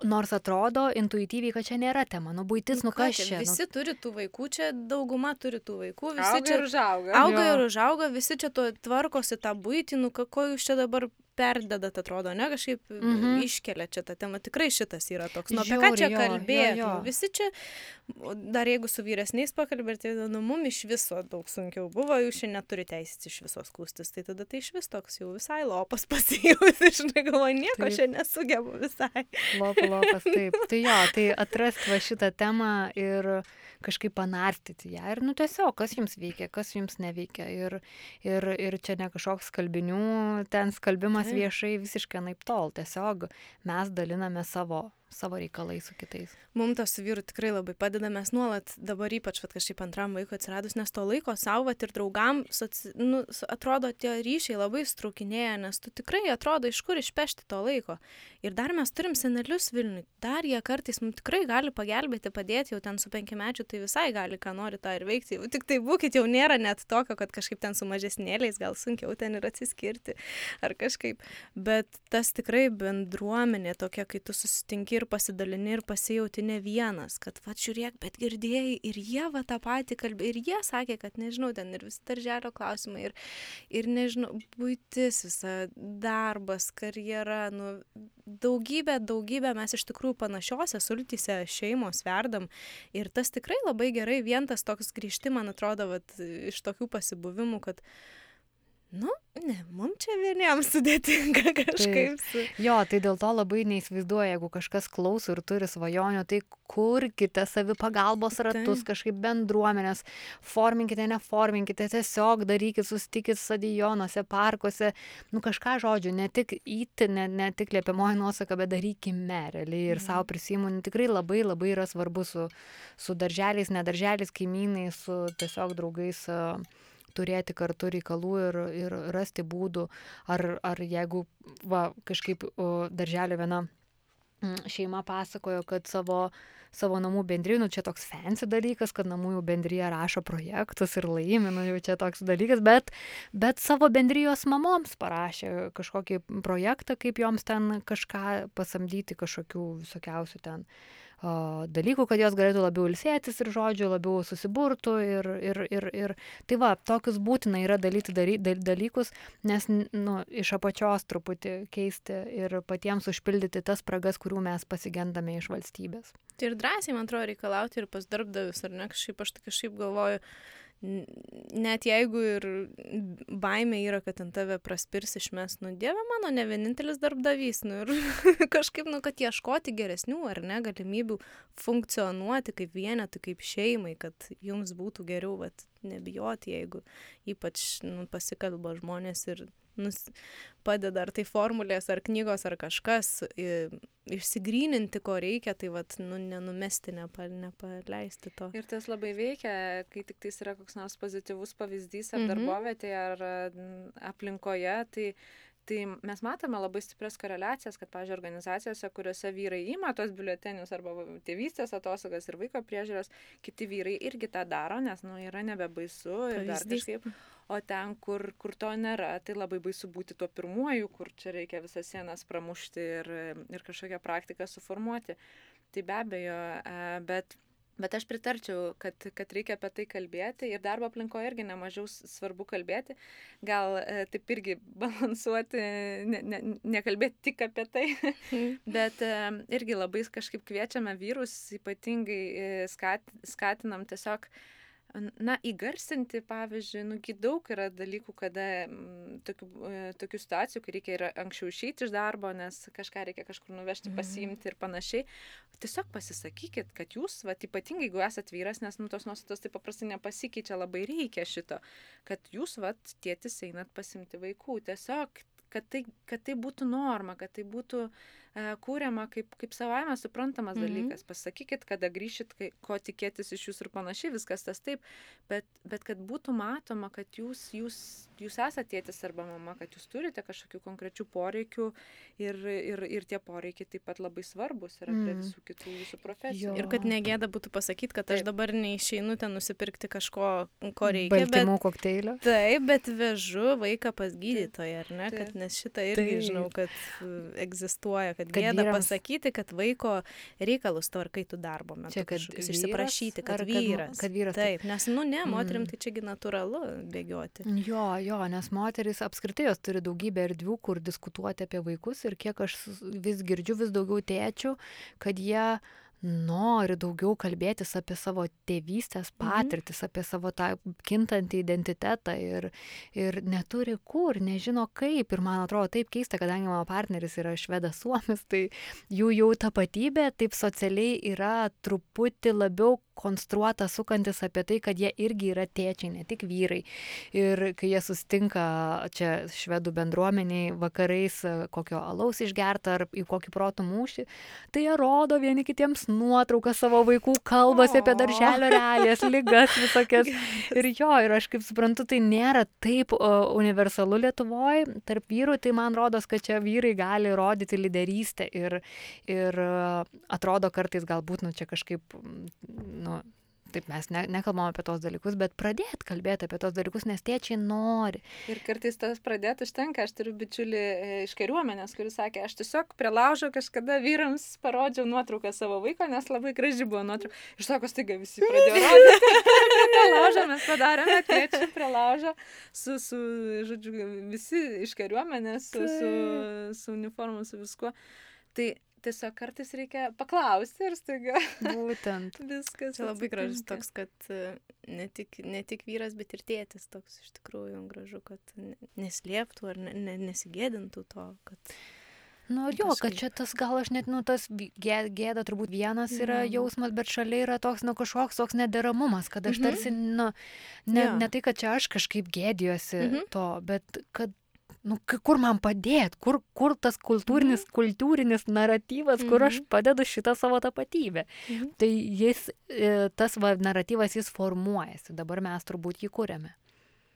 Nors atrodo intuityviai, kad čia nėra tema, nu būtis, nu, nu kas čia. Nu visi nu... turi tų vaikų, čia dauguma turi tų vaikų, visi auga čia ir užauga. Auga jo. ir užauga, visi čia to tvarkosi tą būtį, nu ko jūs čia dabar perdedat, atrodo, ne, kažkaip mm -hmm. iškelia čia tą temą. Tikrai šitas yra toks. Nu, apie ką čia kalbėti? Visi čia, dar jeigu su vyresniais pakalbėti, nu, mum iš viso daug sunkiau buvo, jūs šiandien neturi teisės iš visos kūstis, tai tada tai iš vis toks jau visai lopas pasijauti, žinai, galvoju, nieko taip. šiandien nesugebu visai. Lopas, lopas, taip. Tai jo, tai atrasti va šitą temą ir kažkaip panarstyti ją ir nu tiesiog, kas jums veikia, kas jums neveikia. Ir, ir, ir čia ne kažkoks skalbinių, ten skalbimas viešai visiškai naip tol. Tiesiog mes daliname savo savo reikalais su kitais. Mums tas su vyru tikrai labai padeda, mes nuolat dabar ypač, kad kažkaip antram vaikui atsiradus, nes to laiko savo ir draugam, soci, nu, atrodo, tie ryšiai labai strukinėja, nes tu tikrai atrodo, iš kur išpešti to laiko. Ir dar mes turim senelius Vilniui, dar jie kartais mums tikrai gali pagelbėti, padėti, jau ten su penkiamečiu, tai visai gali, ką nori tą ir veikti. Jau tik tai būkit, jau nėra net tokio, kad kažkaip ten su mažesnėliais gal sunkiau ten ir atsiskirti ar kažkaip. Bet tas tikrai bendruomenė tokia, kai tu susitinki ir pasidalini ir pasijauti ne vienas, kad, va, žiūrėk, bet girdėjai ir jie va tą patį kalbė, ir jie sakė, kad, nežinau, ten ir visi darželio klausimai, ir, ir nežinau, būtis visa, darbas, karjera, nu, daugybė, daugybė mes iš tikrųjų panašiose sultyse šeimos verdam ir tas tikrai labai gerai, vien tas toks grįžti, man atrodo, vat, iš tokių pasibuvimų, kad, nu, ne, mums čia vieniems sudėtinga kažkaip. Su... Jo, tai dėl to labai neįsivaizduoju, jeigu kažkas klauso ir turi svajonių, tai kurkite savipagalbos ratus, tai. kažkaip bendruomenės, forminkite, neforminkite, tiesiog darykit, susitikit stadionuose, parkuose, nu kažką žodžiu, ne tik įti, ne, ne tik liepiamoji nuosaka, bet darykime realiai ir mm. savo prisimu, nu, tikrai labai labai yra svarbu su, su darželiais, nedarželiais, kaimynais, su tiesiog draugais. Uh, turėti kartu reikalų ir, ir rasti būdų, ar, ar jeigu va, kažkaip darželio viena mm, šeima pasakojo, kad savo, savo namų bendrijų, nu čia toks fancy dalykas, kad namų bendryje rašo projektus ir laimi, nu jau čia toks dalykas, bet, bet savo bendrijos mamoms parašė kažkokį projektą, kaip joms ten kažką pasamdyti, kažkokių visokiausių ten uh, dalykų, kad jos galėtų labiau ilsėtis ir žodžiu, labiau susiburtų ir, ir, ir, ir tai va, tokius būtina yra dalyti dary, dalykus, nes nu, iš apačios truputį keisti ir patiems užpildyti tas spragas, kurių mes pasigendame iš valstybės. Tai ir drąsiai, man atrodo, reikalauti ir pas darbdavius, ar ne, kažkaip aš tai kažkaip galvoju, net jeigu ir baimė yra, kad ant tave praspirs išmes, nu Dieve mano, ne vienintelis darbdavys, nu ir kažkaip, nu, kad ieškoti geresnių ar ne galimybių funkcionuoti kaip vienetai, kaip šeimai, kad jums būtų geriau, vat, nebijoti, jeigu ypač nu, pasikalba žmonės ir nus, padeda ar tai formulės, ar knygos, ar kažkas, išsigryninti, ko reikia, tai vat, nu, nenumesti, nepa, nepaleisti to. Ir tas labai veikia, kai tik tai yra koks nors pozityvus pavyzdys ar mhm. darbovietėje, ar aplinkoje, tai Tai mes matome labai stiprias koreliacijas, kad, pažiūrėjau, organizacijose, kuriuose vyrai įma tos biuletenius arba tėvystės atostogas ir vaiko priežiūros, kiti vyrai irgi tą daro, nes, nu, yra nebebaisu ir dar kažkaip. O ten, kur, kur to nėra, tai labai baisu būti tuo pirmuoju, kur čia reikia visas sienas pramušti ir, ir kažkokią praktiką suformuoti. Tai be abejo, e, bet Bet aš pritarčiau, kad, kad reikia apie tai kalbėti ir darbo aplinkoje irgi nemažiau svarbu kalbėti. Gal e, taip irgi balansuoti, ne, ne, nekalbėti tik apie tai, bet e, irgi labai kažkaip kviečiame vyrus, ypatingai e, skat, skatinam tiesiog e, na, įgarsinti, pavyzdžiui, nu, daug yra dalykų, kada m, tokių, e, tokių situacijų, kai reikia ir anksčiau išeiti iš darbo, nes kažką reikia kažkur nuvežti, mhm. pasiimti ir panašiai. Tiesiog pasisakykit, kad jūs, va, ypatingai jeigu esate vyras, nes nu, tos nuostatos taip paprastai nepasikeičia, labai reikia šito, kad jūs, va, tėtis einat pasimti vaikų. Tiesiog, kad tai, kad tai būtų norma, kad tai būtų uh, kūriama kaip, kaip savaime suprantamas mhm. dalykas. Pasakykit, kada grįšit, kai, ko tikėtis iš jūsų ir panašiai, viskas tas taip, bet, bet kad būtų matoma, kad jūs, jūs, jūs esate tėtis arba mama, kad jūs turite kažkokių konkrečių poreikių ir, ir, ir tie poreikiai taip pat labai svarbus yra prie mhm. visų kitų jūsų profesijų. Jo. Ir kad negėda būtų pasakyti, kad aš taip. dabar neišeinu ten nusipirkti kažko, ko reikia. Baltymų kokteilio. Taip, bet vežu vaiką pas gydytoją, ar ne? Kad, nes šitą irgi taip. žinau, kad egzistuoja, kad kad, kad gėda vyrams... pasakyti, kad vaiko reikalus tvarkai tu darbo metu. Čia, kad vyras, išsiprašyti, kad vyras. Kad, kad vyras. Taip, nes, nu ne, moterim mm. tai čiagi natūralu bėgioti. Jo, jo, nes moteris apskritai jos turi daugybę erdvių, kur diskutuoti apie vaikus ir kiek aš vis girdžiu vis daugiau tėčių, kad jie nori daugiau kalbėtis apie savo tėvystės mhm. patirtis, mhm. apie savo tą kintantį identitetą ir, ir neturi kur, nežino kaip. Ir man atrodo taip keista, kadangi mano partneris yra švedas suomis, tai jų jau tapatybė taip socialiai yra truputį labiau konstruota sukantis apie tai, kad jie irgi yra tėčiai, ne tik vyrai. Ir kai jie sustinka čia švedų bendruomeniai vakarais kokio alaus išgerta ar į kokį protų mūšį, tai jie rodo vieni kitiems nuotraukas savo vaikų, kalbasi apie darželio realijas, lygas visokias. Ir jo, ir aš kaip suprantu, tai nėra taip universalu Lietuvoje, tarp vyrų, tai man rodos, kad čia vyrai gali rodyti lyderystę ir, ir atrodo kartais galbūt, nu čia kažkaip, nu, taip mes ne, nekalbam apie tos dalykus, bet pradėti kalbėti apie tos dalykus, nes tėčiai nori. Ir kartais tas pradėti užtenka. Aš turiu bičiulį e, iš kariuomenės, kuris sakė, aš tiesiog prie laužo kažkada vyrams parodžiau nuotrauką savo vaiko, nes labai graži buvo nuotrauka. Ir sako, staiga visi pradėjo rodyti. prie laužo mes padarėme tėčių prie laužo su, su, žodžiu, visi iš kariuomenės, su, su, su uniformu, su viskuo. Tai tiesiog kartais reikia paklausti ir staiga. Būtent. Viskas. Čia labai gražus toks, kad e, ne tik, ne tik vyras, bet ir tėtis toks iš tikrųjų gražu, kad neslėptų ar ne, ne, nesigėdintų to, kad... Nu jo, kad čia tas gal aš net, nu, tas gėda, turbūt vienas yra mm. jausmas, bet šalia yra toks, nu, kažkoks toks nederamumas, kad aš -hmm. tarsi, nu, ne, ja. ne tai, kad čia aš kažkaip gėdijuosi -hmm. to, bet kad nu, kur man padėti, kur, kur tas kultūrinis, mhm. kultūrinis naratyvas, kur aš mhm. padedu šitą savo tapatybę. Mhm. Tai jis, e, tas va, naratyvas, jis formuojasi, dabar mes turbūt jį kūrėme.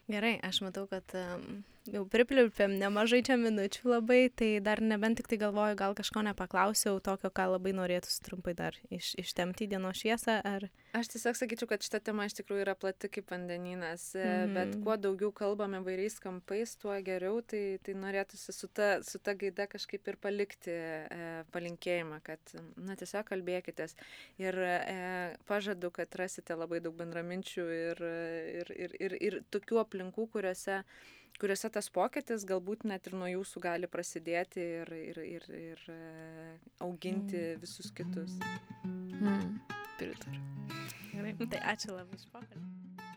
Gerai, aš matau, kad um, jau pripliupėm nemažai čia minučių labai, tai dar nebent tik tai galvoju, gal kažko nepaklausiau tokio, ką labai norėtųsi trumpai dar iš, ištemti dienos šviesą. Ar... Aš tiesiog sakyčiau, kad šita tema iš tikrųjų yra plati kaip vandeninas, mm -hmm. bet kuo daugiau kalbame vairiais kampais, tuo geriau, tai, tai norėtųsi su ta, su ta gaida kažkaip ir palikti e, palinkėjimą, kad, na, tiesiog kalbėkitės. Ir e, pažadu, kad rasite labai daug bendraminčių ir, ir, ir, ir, ir tokių aplinkų, kuriuose kuriuose tas pokytis galbūt net ir nuo jūsų gali prasidėti ir, ir, ir, ir e, auginti visus kitus. Mm. Pritariu. Gerai, tai ačiū labai iš pokalbį.